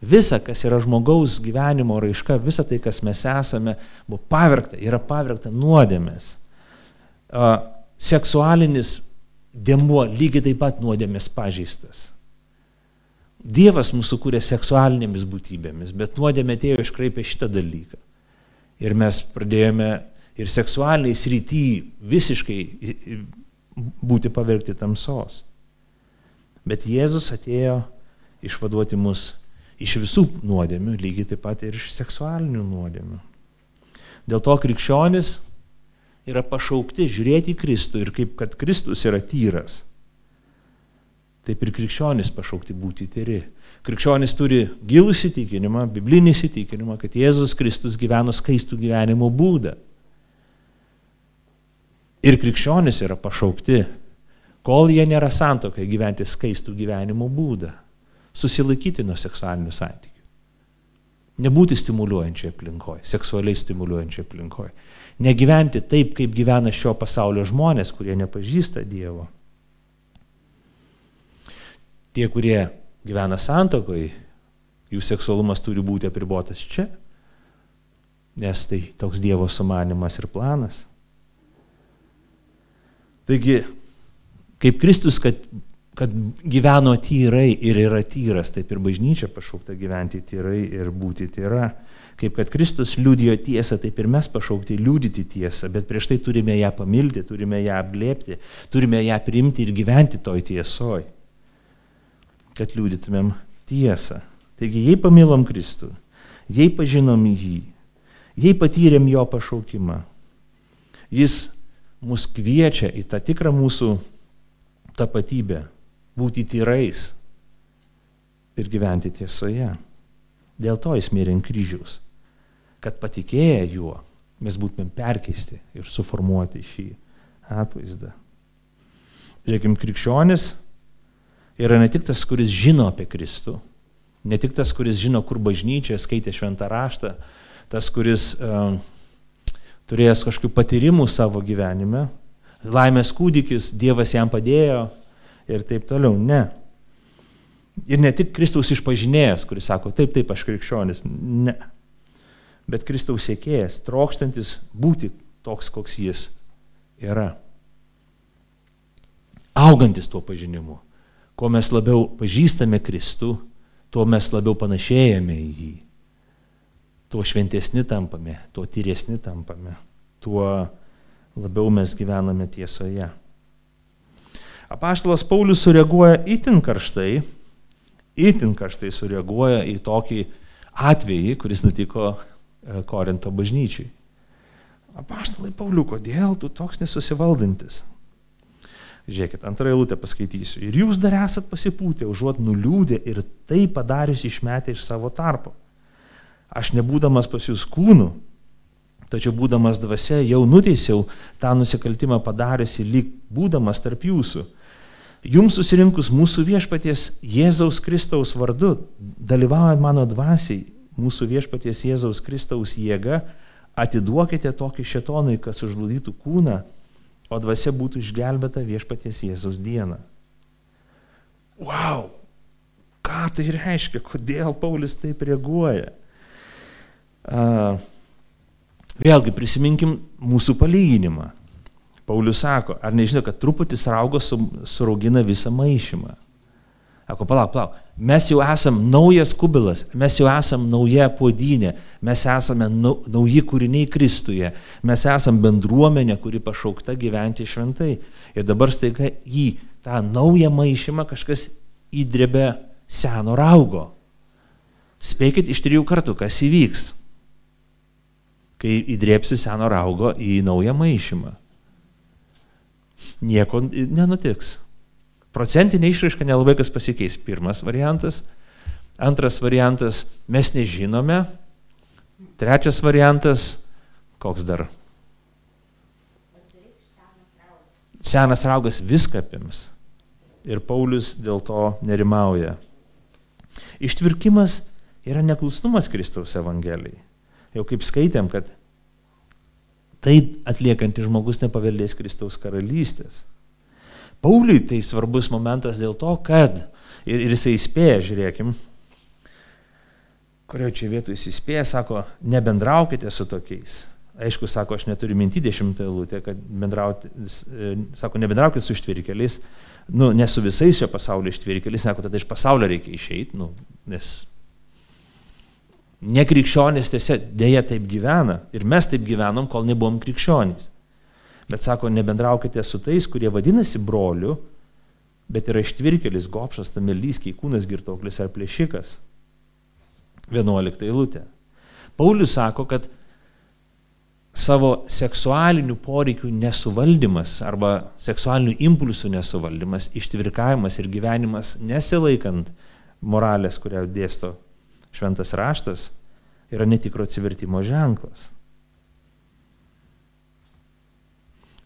Visa, kas yra žmogaus gyvenimo raiška, visa tai, kas mes esame, buvo pavirkta, yra pavirkta nuodėmės. Seksualinis dėmuo lygiai taip pat nuodėmės pažeistas. Dievas mūsų kūrė seksualinėmis būtybėmis, bet nuodėmė atėjo iškraipė šitą dalyką. Ir mes pradėjome ir seksualiniai srity visiškai būti pavergti tamsos. Bet Jėzus atėjo išvaduoti mus iš visų nuodėmių, lygiai taip pat ir iš seksualinių nuodėmių. Dėl to krikščionis yra pašaukti žiūrėti į Kristų ir kaip kad Kristus yra tyras. Taip ir krikščionis pašaukti būti tyri. Krikščionis turi gilų įsitikinimą, biblinį įsitikinimą, kad Jėzus Kristus gyveno skaistų gyvenimo būdą. Ir krikščionis yra pašaukti, kol jie nėra santokai, gyventi skaistų gyvenimo būdą. Susilaikyti nuo seksualinių santykių. Nebūti stimuliuojančiai aplinkoje, seksualiai stimuliuojančiai aplinkoje. Negyventi taip, kaip gyvena šio pasaulio žmonės, kurie nepažįsta Dievo. Tie, kurie gyvena santokoje, jų seksualumas turi būti apribotas čia, nes tai toks Dievo sumanimas ir planas. Taigi, kaip Kristus, kad, kad gyveno tyrai ir yra tyras, taip ir bažnyčia pašaukta gyventi tyrai ir būti tyra. Kaip kad Kristus liudijo tiesą, taip ir mes pašaukti liūdyti tiesą, bet prieš tai turime ją pamilti, turime ją apglėpti, turime ją priimti ir gyventi toj tiesoj kad liūdytumėm tiesą. Taigi, jei pamilom Kristų, jei pažinom jį, jei patyrėm jo pašaukimą, jis mus kviečia į tą tikrą mūsų tapatybę, būti tyrais ir gyventi tiesoje. Dėl to jis mirė ant kryžiaus, kad patikėję juo mes būtumėm perkeisti ir suformuoti šį atvaizdą. Žiūrėkim, krikščionis yra ne tik tas, kuris žino apie Kristų, ne tik tas, kuris žino, kur bažnyčia, skaitė šventą raštą, tas, kuris uh, turėjęs kažkokių patyrimų savo gyvenime, laimės kūdikis, Dievas jam padėjo ir taip toliau. Ne. Ir ne tik Kristaus išpažinėjas, kuris sako, taip, taip, aš krikščionis. Ne. Bet Kristaus sėkėjas, trokštantis būti toks, koks jis yra. Augantis tuo pažinimu. Kuo mes labiau pažįstame Kristų, tuo mes labiau panašėjame į jį. Tuo šventesni tampame, tuo tyresni tampame, tuo labiau mes gyvename tiesoje. Apaštalas Paulius sureaguoja itin karštai, itin karštai sureaguoja į tokį atvejį, kuris nutiko e, Korinto bažnyčiai. Apaštalai Pauliu, kodėl tu toks nesusivaldantis? Žiūrėkit, antrą eilutę paskaitysiu. Ir jūs dar esat pasipūtę, užuot nuliūdę ir tai padarius išmetę iš savo tarpo. Aš nebūdamas pas jūs kūnų, tačiau būdamas dvasia jau nuteisiau tą nusikaltimą padariusi lyg būdamas tarp jūsų. Jums susirinkus mūsų viešpaties Jėzaus Kristaus vardu, dalyvaujant mano dvasiai, mūsų viešpaties Jėzaus Kristaus jėga, atiduokite tokį šetonui, kas užludytų kūną o dvasia būtų išgelbėta viešpaties Jėzaus dieną. Wow! Ką tai reiškia? Kodėl Paulius taip reaguoja? Uh, vėlgi prisiminkim mūsų palyginimą. Paulius sako, ar nežinau, kad truputis raugo suraugina visą maišymą. Sako, palauk, palauk, mes jau esam naujas kubilas, mes jau esam nauja podynė, mes esame nauji kūriniai Kristuje, mes esam bendruomenė, kuri pašaukta gyventi šventai. Ir dabar staiga į tą naują maišymą kažkas įdrebė seno raugo. Spėkit iš trijų kartų, kas įvyks, kai įdrėpsi seno raugo į naują maišymą. Nieko nenutiks. Procentinė išraiška nelabai kas pasikeis. Pirmas variantas. Antras variantas - mes nežinome. Trečias variantas - koks dar? Senas raugas viską apims. Ir Paulius dėl to nerimauja. Ištvirkimas yra neklusnumas Kristaus Evangelijai. Jau kaip skaitėm, kad tai atliekantis žmogus nepaveldės Kristaus karalystės. Pauliui tai svarbus momentas dėl to, kad, ir, ir jisai įspėja, žiūrėkim, kurio čia vietų jis įspėja, sako, nebendraukite su tokiais. Aišku, sako, aš neturiu minti dešimtą eilutę, kad bendrauti, e, sako, nebendraukite su ištvirkeliais, nu, ne su visais šio pasaulio ištvirkeliais, sako, tada iš pasaulio reikia išeiti, nu, nes nekrikščionys tiesiog dėja taip gyvena ir mes taip gyvenom, kol nebuvom krikščionys. Bet sako, nebendraukite su tais, kurie vadinasi broliu, bet yra ištvirkelis, gopšas, tamelys, keikūnas, girtoklis ar plėšikas. 11 eilutė. Paulius sako, kad savo seksualinių poreikių nesuvaldymas arba seksualinių impulsų nesuvaldymas, ištvirkavimas ir gyvenimas nesilaikant moralės, kurią dėsto šventas raštas, yra netikro atsivertimo ženklas.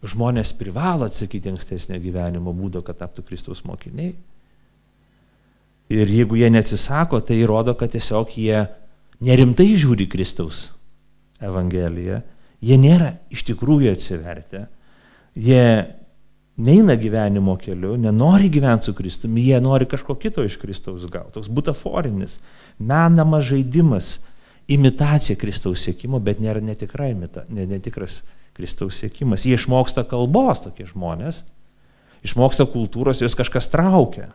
Žmonės privalo atsakyti ankstesnio gyvenimo būdo, kad taptų Kristaus mokiniai. Ir jeigu jie neatsisako, tai rodo, kad tiesiog jie nerimtai žiūri Kristaus Evangeliją, jie nėra iš tikrųjų atsivertę, jie neina gyvenimo keliu, nenori gyventi su Kristumi, jie nori kažko kito iš Kristaus gauti. Toks butaforinis, menamas žaidimas, imitacija Kristaus sėkimo, bet nėra netikra imita, netikras Kristaus sėkimas. Jie išmoksta kalbos tokie žmonės, išmoksta kultūros, juos kažkas traukia.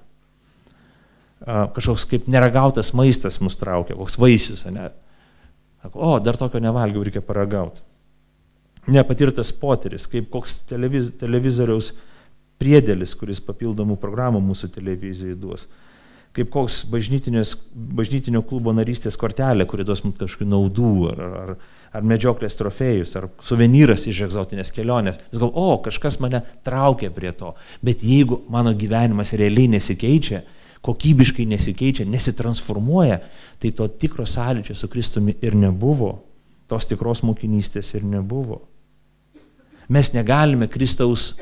Kažkoks kaip neragautas maistas mus traukia, koks vaisius, ne? O, dar tokio nevalgiau, reikia paragauti. Nepatirtas poteris, kaip koks televiz, televizoriaus priedėlis, kuris papildomų programų mūsų televizijai duos. Kaip koks bažnytinio klubo narystės kortelė, kuri duos mums kažkokių naudų, ar, ar, ar medžioklės trofėjus, ar suvenyras iš egzotinės kelionės. Vis gal, o, kažkas mane traukia prie to. Bet jeigu mano gyvenimas realiai nesikeičia, kokybiškai nesikeičia, nesitransformuoja, tai to tikro sąlyčio su Kristumi ir nebuvo, tos tikros mokinystės ir nebuvo. Mes negalime Kristaus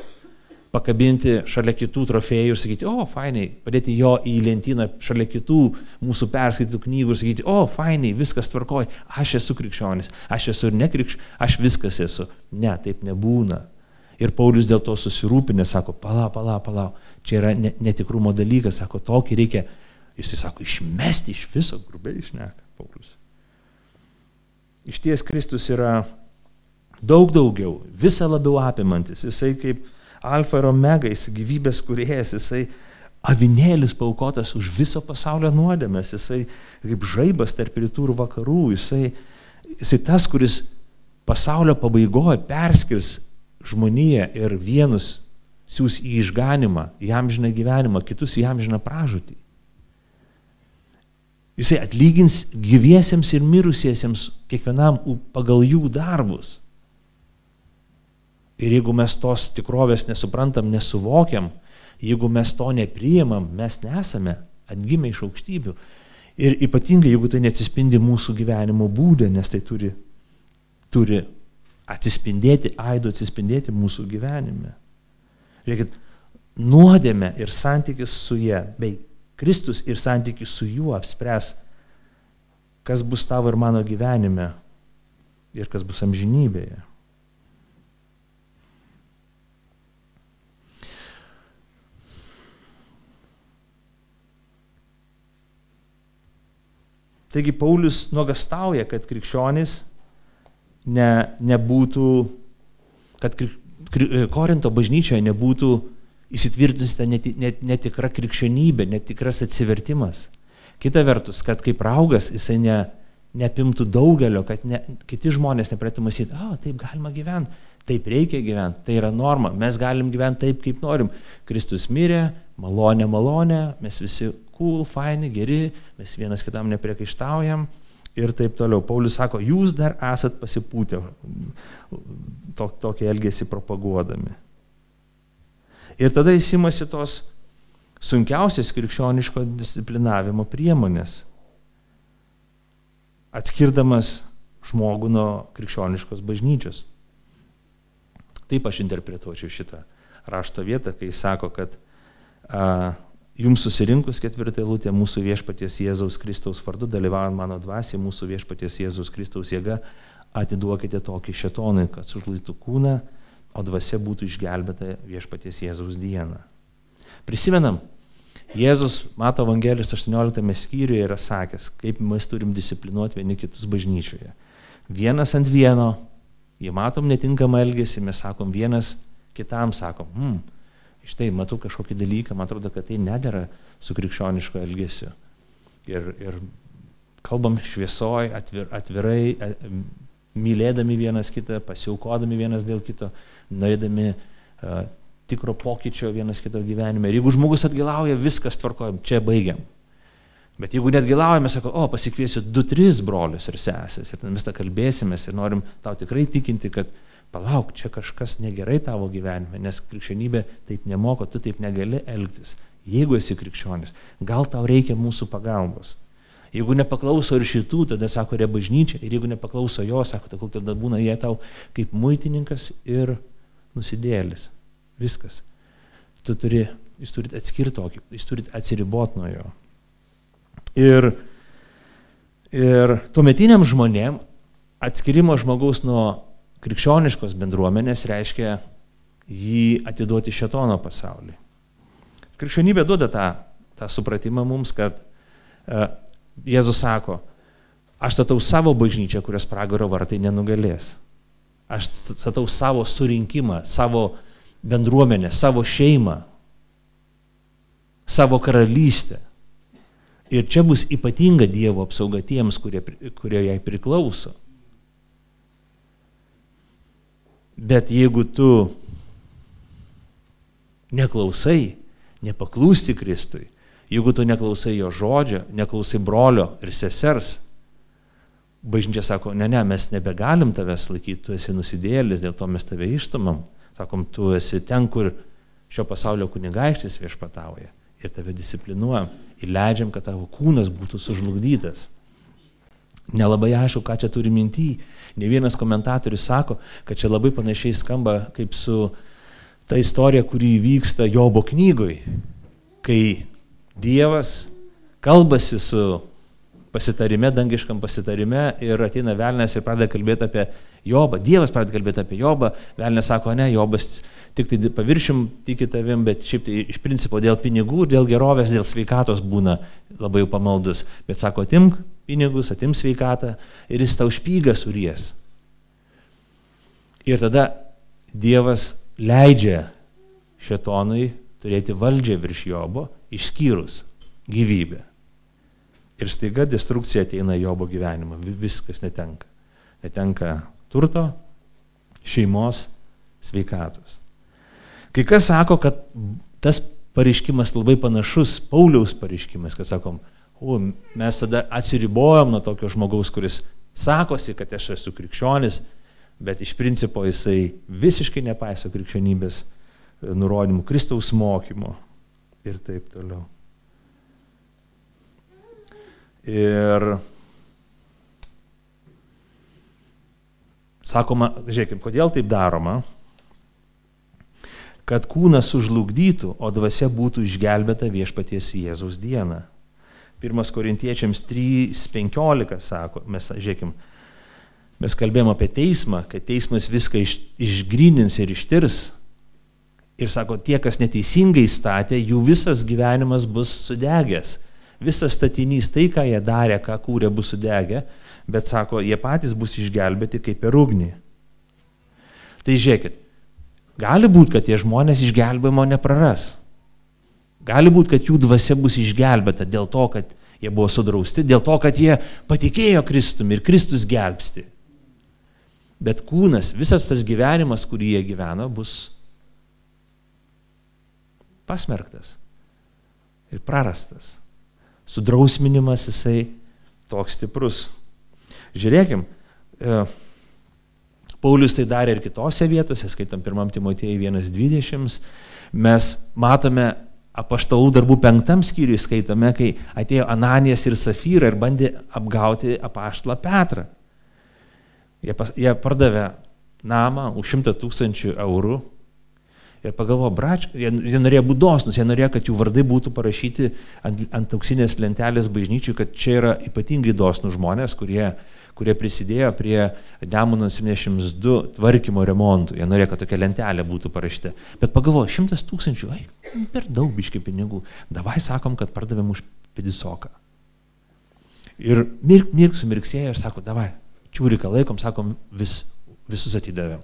pakabinti šalia kitų trofėjų ir sakyti, o, fainai, padėti jo į lentyną šalia kitų mūsų perskaitytų knygų ir sakyti, o, fainai, viskas tvarkoj, aš esu krikščionis, aš esu ir nekrikš, aš viskas esu. Ne, taip nebūna. Ir Paulius dėl to susirūpinę sako, pala, pala, pala, čia yra netikrumo dalykas, sako, tokį reikia, jis sako, išmesti iš viso, grubiai išneka Paulius. Iš ties Kristus yra daug daugiau, visą labiau apimantis, jisai kaip alfa ir omega, jis gyvybės kuriejas, jisai avinėlis paukotas už viso pasaulio nuodėmės, jisai kaip žaibas tarp rytų ir vakarų, jisai, jisai tas, kuris pasaulio pabaigoje perskirs žmoniją ir vienus siūs į išganimą, į amžiną gyvenimą, kitus į amžiną pražūtį. Jisai atlygins gyviesiems ir mirusiesiems kiekvienam pagal jų darbus. Ir jeigu mes tos tikrovės nesuprantam, nesuvokiam, jeigu mes to nepriimam, mes nesame atgimę iš aukštybių. Ir ypatingai, jeigu tai neatsispindi mūsų gyvenimo būdė, nes tai turi, turi atsispindėti, aidu atsispindėti mūsų gyvenime. Žiūrėkit, nuodėme ir santykis su jie, bei Kristus ir santykis su juo apspręs, kas bus tavo ir mano gyvenime ir kas bus amžinybėje. Taigi Paulius nuogastauja, kad krikščionys ne, nebūtų, kad kri, kri, Korinto bažnyčioje nebūtų įsitvirtinusi ta net, net, netikra krikščionybė, netikras atsivertimas. Kita vertus, kad kaip raugas jisai ne, neapimtų daugelio, kad ne, kiti žmonės nepradėtų mąstyti, o, taip galima gyventi, taip reikia gyventi, tai yra norma, mes galim gyventi taip, kaip norim. Kristus mirė, malonė, malonė, mes visi cool, faini, geri, mes vienas kitam nepriekaištaujam ir taip toliau. Paulius sako, jūs dar esat pasipūtę tok, tokį elgesį propaguodami. Ir tada įsimasi tos sunkiausias krikščioniško disciplinavimo priemonės, atskirdamas žmogų nuo krikščioniškos bažnyčios. Taip aš interpretuočiau šitą rašto vietą, kai sako, kad a, Jums susirinkus ketvirtą eilutę mūsų viešpaties Jėzaus Kristaus vardu, dalyvaujant mano dvasiai, mūsų viešpaties Jėzaus Kristaus jėga, atiduokite tokį šetonui, kad sužlaitų kūną, o dvasia būtų išgelbėta viešpaties Jėzaus dieną. Prisimenam, Jėzus Mato Evangelijos 18 skyriuje yra sakęs, kaip mes turim disciplinuoti vieni kitus bažnyčioje. Vienas ant vieno, jei matom netinkamą elgesį, mes sakom vienas kitam, sakom, hmm, štai matau kažkokį dalyką, man atrodo, kad tai nedėra su krikščionišku elgesiu. Ir, ir kalbam šviesoj, atvir, atvirai, mylėdami vienas kitą, pasiaukodami vienas dėl kito, norėdami uh, tikro pokyčio vienas kito gyvenime. Ir jeigu žmogus atgilauja, viskas tvarkojam, čia baigiam. Bet jeigu net gilaujame, sako, o pasikviesiu du, tris brolius ir sesės ir mes tą kalbėsimės ir norim tau tikrai tikinti, kad palauk, čia kažkas negerai tavo gyvenime, nes krikščionybė taip nemoko, tu taip negali elgtis. Jeigu esi krikščionis, gal tau reikia mūsų pagalbos. Jeigu nepaklauso ir šitų, tada sako, yra bažnyčia. Ir jeigu nepaklauso jo, sako, tai tada būna jie tau kaip muitininkas ir nusidėlis. Viskas. Tu turi, jūs turite atskirti tokį, jūs turite atsiriboti nuo jo. Ir, ir tuometiniam žmonėm atskirimo žmogaus nuo krikščioniškos bendruomenės reiškia jį atiduoti šetono pasaulį. Krikščionybė duoda tą, tą supratimą mums, kad uh, Jėzus sako, aš statau savo bažnyčią, kurios pragaro vartai nenugalės. Aš statau savo surinkimą, savo bendruomenę, savo šeimą, savo karalystę. Ir čia bus ypatinga Dievo apsauga tiems, kurie, kurie jai priklauso. Bet jeigu tu neklausai, nepaklūsti Kristui, jeigu tu neklausai jo žodžio, neklausai brolio ir sesers, bažnyčia sako, ne, ne, mes nebegalim tavęs laikyti, tu esi nusidėlis, dėl to mes tave ištumam. Sakom, tu esi ten, kur šio pasaulio kunigaikštis viešpatauja ir tave disciplinuojam ir leidžiam, kad tavo kūnas būtų sužlugdytas. Nelabai aišku, ką čia turi minty. Ne vienas komentatorius sako, kad čia labai panašiai skamba kaip su ta istorija, kuri vyksta Jobo knygoj, kai Dievas kalbasi su pasitarime, dangiškam pasitarime ir ateina Velnes ir pradeda kalbėti apie Jobą. Dievas pradeda kalbėti apie Jobą, Velnes sako, ne, Jobas tik tai paviršim tiki tavim, bet šiaip tai iš principo dėl pinigų, dėl gerovės, dėl sveikatos būna labai pamaldus. Bet sako, atimk pinigus, atim sveikatą ir jis tau špygą suries. Ir tada Dievas leidžia šetonui turėti valdžią virš Jobo, išskyrus gyvybę. Ir staiga destrukcija ateina Jobo gyvenimą, viskas netenka. Netenka turto, šeimos, sveikatos. Kai kas sako, kad tas pareiškimas labai panašus Pauliaus pareiškimas, kad sakom, o, mes tada atsiribojom nuo tokio žmogaus, kuris sakosi, kad aš esu krikščionis, bet iš principo jisai visiškai nepaiso krikščionybės e, nurodymų, Kristaus mokymo ir taip toliau. Ir sakoma, žiūrėkime, kodėl taip daroma, kad kūnas sužlugdytų, o dvasia būtų išgelbėta viešpaties Jėzaus dieną. Pirmas korintiečiams 3.15 sako, mes, žiūrėkim, mes kalbėjom apie teismą, kad teismas viską iš, išgrynins ir ištirs. Ir sako, tie, kas neteisingai statė, jų visas gyvenimas bus sudegęs. Visas statinys, tai, ką jie darė, ką kūrė, bus sudegę, bet sako, jie patys bus išgelbėti kaip per ugnį. Tai žiūrėkit, Gali būti, kad tie žmonės išgelbėjimo nepraras. Gali būti, kad jų dvasia bus išgelbėta dėl to, kad jie buvo sudrausti, dėl to, kad jie patikėjo Kristumi ir Kristus gelbsti. Bet kūnas, visas tas gyvenimas, kurį jie gyveno, bus pasmerktas ir prarastas. Sudrausminimas jisai toks stiprus. Žiūrėkim, e, Paulius tai darė ir kitose vietose, skaitam 1 Timotėjai 1.20. Mes matome apaštalų darbų penktam skyriui, skaitome, kai atėjo Ananijas ir Safyra ir bandė apgauti apaštalą Petrą. Jie, pas, jie pardavė namą už 100 tūkstančių eurų ir pagalvojo, brač, jie, jie norėjo būti dosnus, jie norėjo, kad jų vardai būtų parašyti ant, ant auksinės lentelės bažnyčių, kad čia yra ypatingai dosnus žmonės, kurie kurie prisidėjo prie Demono 72 tvarkymo remontų. Jie norėjo, kad tokia lentelė būtų parašyta. Bet pagalvojo, šimtas tūkstančių, ai, per daug biški pinigų. Davai sakom, kad pardavėm už pedisoką. Ir mirk, mirk sumirksėjo ir sako, davai, čiūriką laikom, sakom, vis, visus atidavėm.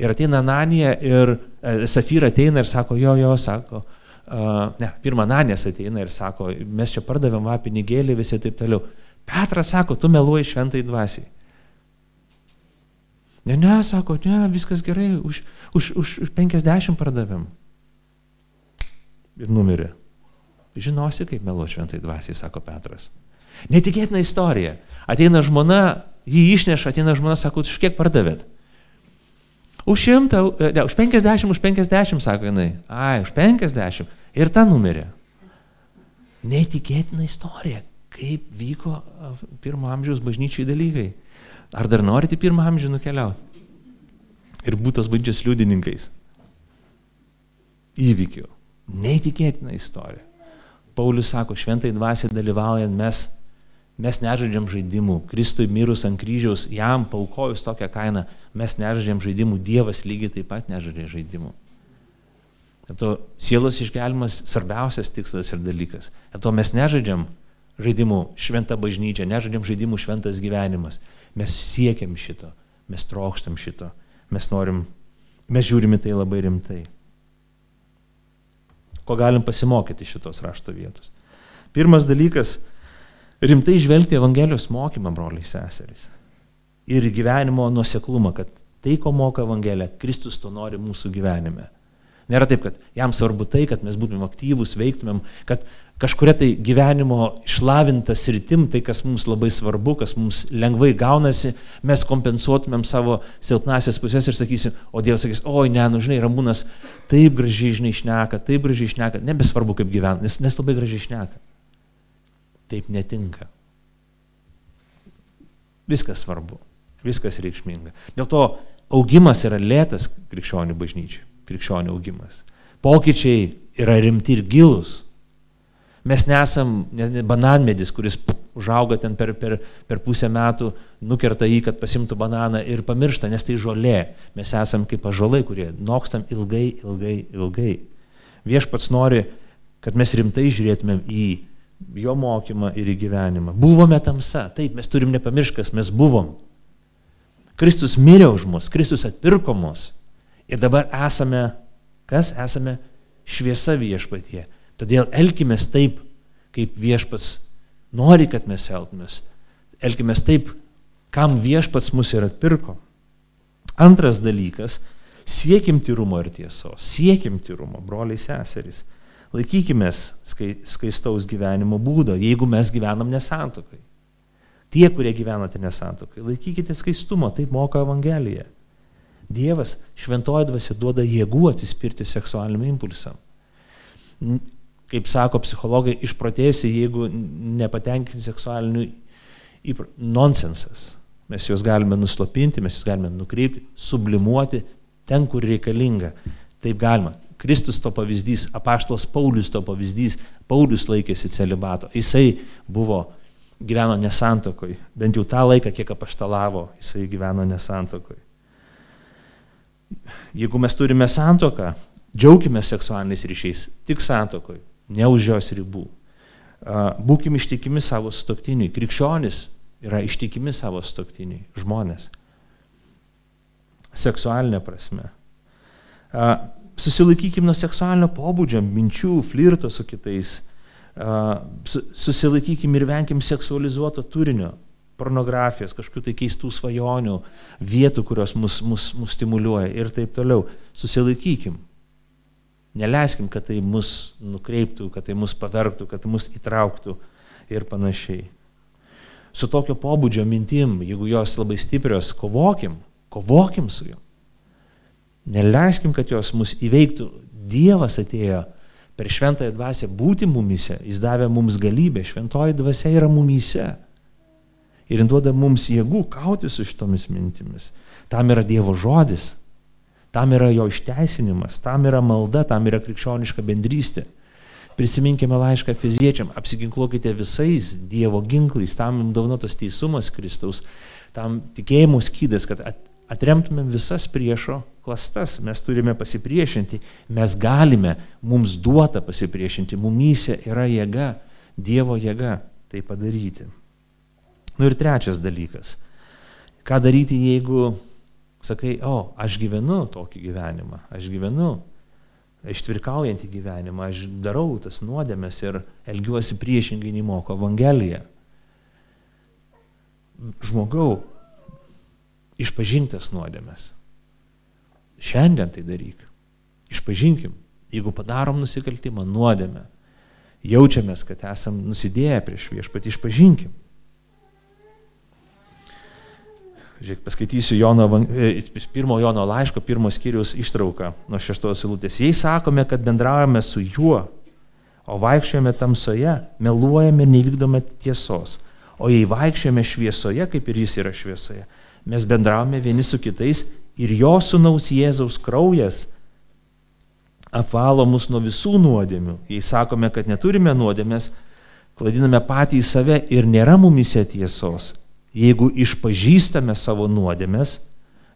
Ir ateina Nanija ir e, Safyra ateina ir sako, jo, jo, sako, uh, ne, pirmą Nanijas ateina ir sako, mes čia pardavėm va pinigėlį, visi taip toliau. Petras sako, tu meluoji šventai dvasiai. Ne, ne, sako, ne, viskas gerai, už, už, už, už 50 pardavėm. Ir numirė. žinosi, kaip melo šventai dvasiai, sako Petras. Netikėtina istorija. Ateina žmona, jį išneša, ateina žmona, sako, už kiek pardavėt? Už šimtą, e, ne, už penkiasdešimt, už penkiasdešimt, sako jinai. Ai, už penkiasdešimt. Ir ta numerė. Neįtikėtina istorija, kaip vyko pirmo amžiaus bažnyčiai dalykai. Ar dar norite pirmą amžių nukeliauti? Ir būtos bažnyčios liudininkais. Įvykių. Neįtikėtina istorija. Paulius sako, šventai dvasiai dalyvaujant mes Mes nežaidžiam žaidimų. Kristui mirus ant kryžiaus, jam paukojus tokią kainą, mes nežaidžiam žaidimų. Dievas lygiai taip pat nežaidžia žaidimų. Ir to sielos išgelimas svarbiausias tikslas ir dalykas. Ir to mes nežaidžiam žaidimų šventą bažnyčią, nežaidžiam žaidimų šventas gyvenimas. Mes siekiam šito, mes trokštam šito, mes norim, mes žiūrime tai labai rimtai. Ko galim pasimokyti šitos rašto vietos? Pirmas dalykas rimtai žvelgti Evangelijos mokymą, broliai seserys. Ir gyvenimo nuseklumą, kad tai, ko moka Evangelija, Kristus to nori mūsų gyvenime. Nėra taip, kad jam svarbu tai, kad mes būtumėm aktyvūs, veiktumėm, kad kažkuria tai gyvenimo išlavinta sritim, tai kas mums labai svarbu, kas mums lengvai gaunasi, mes kompensuotumėm savo silpnasias pusės ir sakysim, o Dievas sakys, oi ne, nu žinai, Ramūnas taip gražiai žinai išneka, taip gražiai išneka, nebesvarbu kaip gyvena, nes, nes labai gražiai išneka. Taip netinka. Viskas svarbu, viskas reikšminga. Dėl to augimas yra lėtas krikščionių bažnyčiai, krikščionių augimas. Pokyčiai yra rimti ir gilus. Mes nesam ne, bananmedis, kuris užauga ten per, per, per pusę metų, nukerta jį, kad pasimtų bananą ir pamiršta, nes tai žolė. Mes esam kaip pažolai, kurie nokstam ilgai, ilgai, ilgai. Viešpats nori, kad mes rimtai žiūrėtumėm į jo mokymą ir į gyvenimą. Buvome tamsa, taip, mes turim nepamiršti, kas mes buvom. Kristus mirė už mus, Kristus atpirko mus. Ir dabar esame, kas esame šviesa viešpatie. Todėl elkime taip, kaip viešpats nori, kad mes elgtumės. Elkime taip, kam viešpats mus ir atpirko. Antras dalykas - siekim tyrumo ir tiesos. Siekim tyrumo, broliai seserys. Laikykime skaistaus gyvenimo būdo, jeigu mes gyvenam nesantokai. Tie, kurie gyvenate nesantokai, laikykite skaistumo, taip moka Evangelija. Dievas šventoji dvasia duoda jėgų atsispirti seksualiniam impulsam. Kaip sako psichologai, išprotėsi, jeigu nepatenkinti seksualiniu įpra... nonsensas. Mes juos galime nuslopinti, mes juos galime nukreipti, sublimuoti ten, kur reikalinga. Taip galima. Kristus to pavyzdys, apaštos Paulius to pavyzdys, Paulius laikėsi celibato, jisai buvo, gyveno nesantokoj, bent jau tą laiką, kiek apaštalavo, jisai gyveno nesantokoj. Jeigu mes turime santoką, džiaugime seksualiniais ryšiais, tik santokoj, ne už jos ribų. Būkime ištikimi savo stoktiniui. Krikščionis yra ištikimi savo stoktiniui žmonės. Seksualinė prasme susilaikykim nuo seksualinio pobūdžio, minčių, flirto su kitais, susilaikykim ir venkim seksualizuoto turinio, pornografijos, kažkokių tai keistų svajonių, vietų, kurios mus, mus, mus stimuliuoja ir taip toliau. Susilaikykim. Neleiskim, kad tai mus nukreiptų, kad tai mus pavergtų, kad tai mus įtrauktų ir panašiai. Su tokio pobūdžio mintim, jeigu jos labai stiprios, kovokim, kovokim su juo. Neleiskim, kad jos mus įveiktų. Dievas atėjo per šventąją dvasę būti mumise, jis davė mums galybę, šventoji dvasia yra mumise. Ir jis duoda mums jėgų kauti su šitomis mintimis. Tam yra Dievo žodis, tam yra jo išteisinimas, tam yra malda, tam yra krikščioniška bendrystė. Prisiminkime laišką fiziečiam, apsiginkluokite visais Dievo ginklais, tam jums dovanotas teisumas Kristaus, tam tikėjimo skydas, kad atremtumėm visas priešo klastas, mes turime pasipriešinti, mes galime, mums duota pasipriešinti, mumyse yra jėga, Dievo jėga tai padaryti. Nu ir trečias dalykas. Ką daryti, jeigu sakai, o, aš gyvenu tokį gyvenimą, aš gyvenu ištvirkaujantį gyvenimą, aš darau tas nuodėmės ir elgiuosi priešingai nei moko Evangelija. Žmogau, išpažintas nuodėmės. Šiandien tai daryk. Išpažinkim, jeigu padarom nusikaltimą, nuodėmę. jaučiamės, kad esam nusidėję prieš viešpatį, išpažinkim. Žiūrėk, paskaitysiu Jono, e, pirmo Jono laiško, pirmo skyrius ištrauką nuo šeštos eilutės. Jei sakome, kad bendraujame su juo, o vaikščiojame tamsoje, meluojame ir nevykdome tiesos. O jei vaikščiojame šviesoje, kaip ir jis yra šviesoje, mes bendraujame vieni su kitais ir jo sunaus Jėzaus kraujas apvalo mus nuo visų nuodėmių. Jei sakome, kad neturime nuodėmės, klaidiname patį į save ir nėra mumise tiesos. Jeigu išpažįstame savo nuodėmės,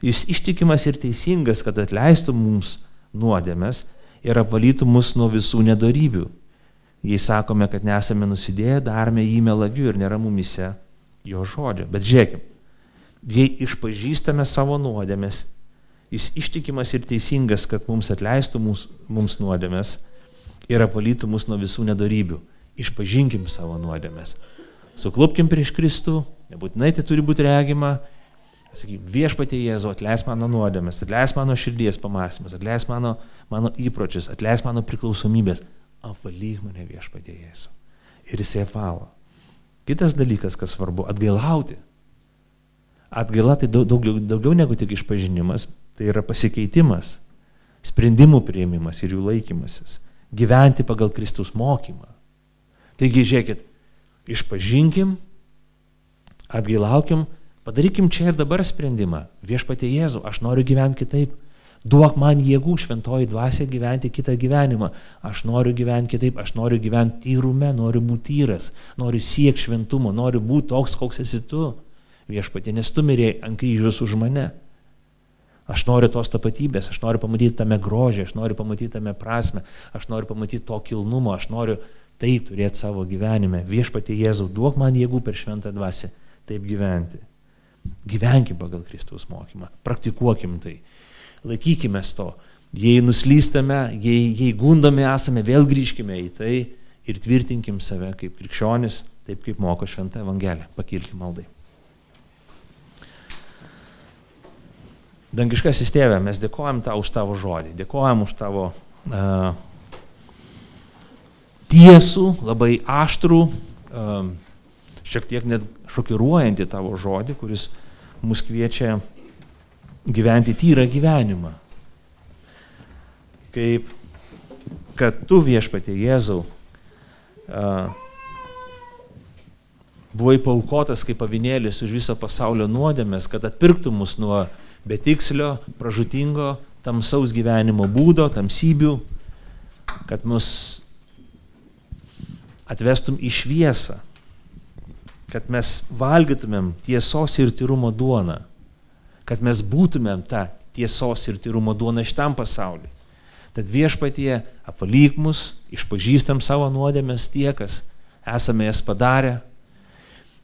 jis ištikimas ir teisingas, kad atleistų mums nuodėmės ir apvalytų mus nuo visų nedarybių. Jei sakome, kad nesame nusidėję, darome jį melagiu ir nėra mumise jo žodžio. Bet žiūrėkime, jei išpažįstame savo nuodėmės, jis ištikimas ir teisingas, kad mums atleistų mums, mums nuodėmės ir apvalytų mus nuo visų nedarybių. Išpažinkim savo nuodėmės. Suklupkim prieš Kristų, nebūtinai tai turi būti regima. Sakyk, viešpatie Jėzu, atleis mano nuodėmės, atleis mano širdies pamastymus, atleis mano, mano įpročius, atleis mano priklausomybės. Apvalyk mane viešpatie Jėzu. Ir jisai valo. Kitas dalykas, kas svarbu, atgailauti. Atgaila tai daug, daugiau, daugiau negu tik išpažinimas, tai yra pasikeitimas, sprendimų prieimimas ir jų laikymasis, gyventi pagal Kristus mokymą. Taigi, žiūrėkit, išpažinkim, atgailaukim, padarykim čia ir dabar sprendimą. Viešpatie Jėzu, aš noriu gyventi kitaip. Duok man jėgų šventoji dvasia gyventi kitą gyvenimą. Aš noriu gyventi kitaip, aš noriu gyventi tyrume, noriu būti tyras, noriu siekti šventumo, noriu būti toks, koks esi tu. Viešpatie, nes tu mirėjai ant kryžius už mane. Aš noriu tos tapatybės, aš noriu pamatyti tame grožį, aš noriu pamatyti tame prasme, aš noriu pamatyti to kilnumo, aš noriu tai turėti savo gyvenime. Viešpatie Jėzau, duok man jėgų per šventą dvasę taip gyventi. Gyvenkim pagal Kristaus mokymą, praktikuokim tai, laikykime to. Jei nuslystame, jei, jei gundami esame, vėl grįžkime į tai ir tvirtinkim save kaip krikščionis, taip kaip moko šventą Evangeliją. Pakilkim maldai. Dangiškasis tėvė, mes dėkojam tau už tavo žodį, dėkojam už tavo uh, tiesų, labai aštrų, um, šiek tiek net šokiruojantį tavo žodį, kuris mus kviečia gyventi tyrą gyvenimą. Kaip kad tu viešpatė Jėzau uh, buvai paukotas kaip pavinėlis už viso pasaulio nuodėmės, kad atpirktų mus nuo betikslio, pražutingo, tamsaus gyvenimo būdo, tamsybių, kad mus atvestum į šviesą, kad mes valgytumėm tiesos ir tyrumo duoną, kad mes būtumėm tą tiesos ir tyrumo duoną šitam pasauliu. Tad viešpatie apvalyk mus, išpažįstam savo nuodėmės tie, kas esame jas padarę.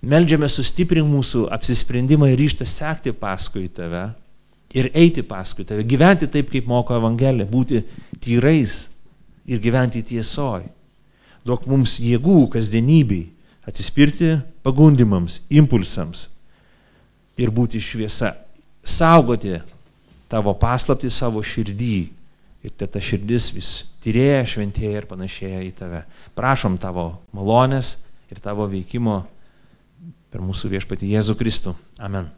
Meldžiame sustiprinti mūsų apsisprendimą ir ryštą sekti paskui tave ir eiti paskui tave, gyventi taip, kaip moko Evangelija, būti tyrais ir gyventi tiesoj duok mums jėgų kasdienybei atsispirti pagundimams, impulsams ir būti šviesa, saugoti tavo paslapti savo širdį ir te ta širdis vis tyrėja, šventėja ir panašėja į tave. Prašom tavo malonės ir tavo veikimo per mūsų viešpatį Jėzų Kristų. Amen.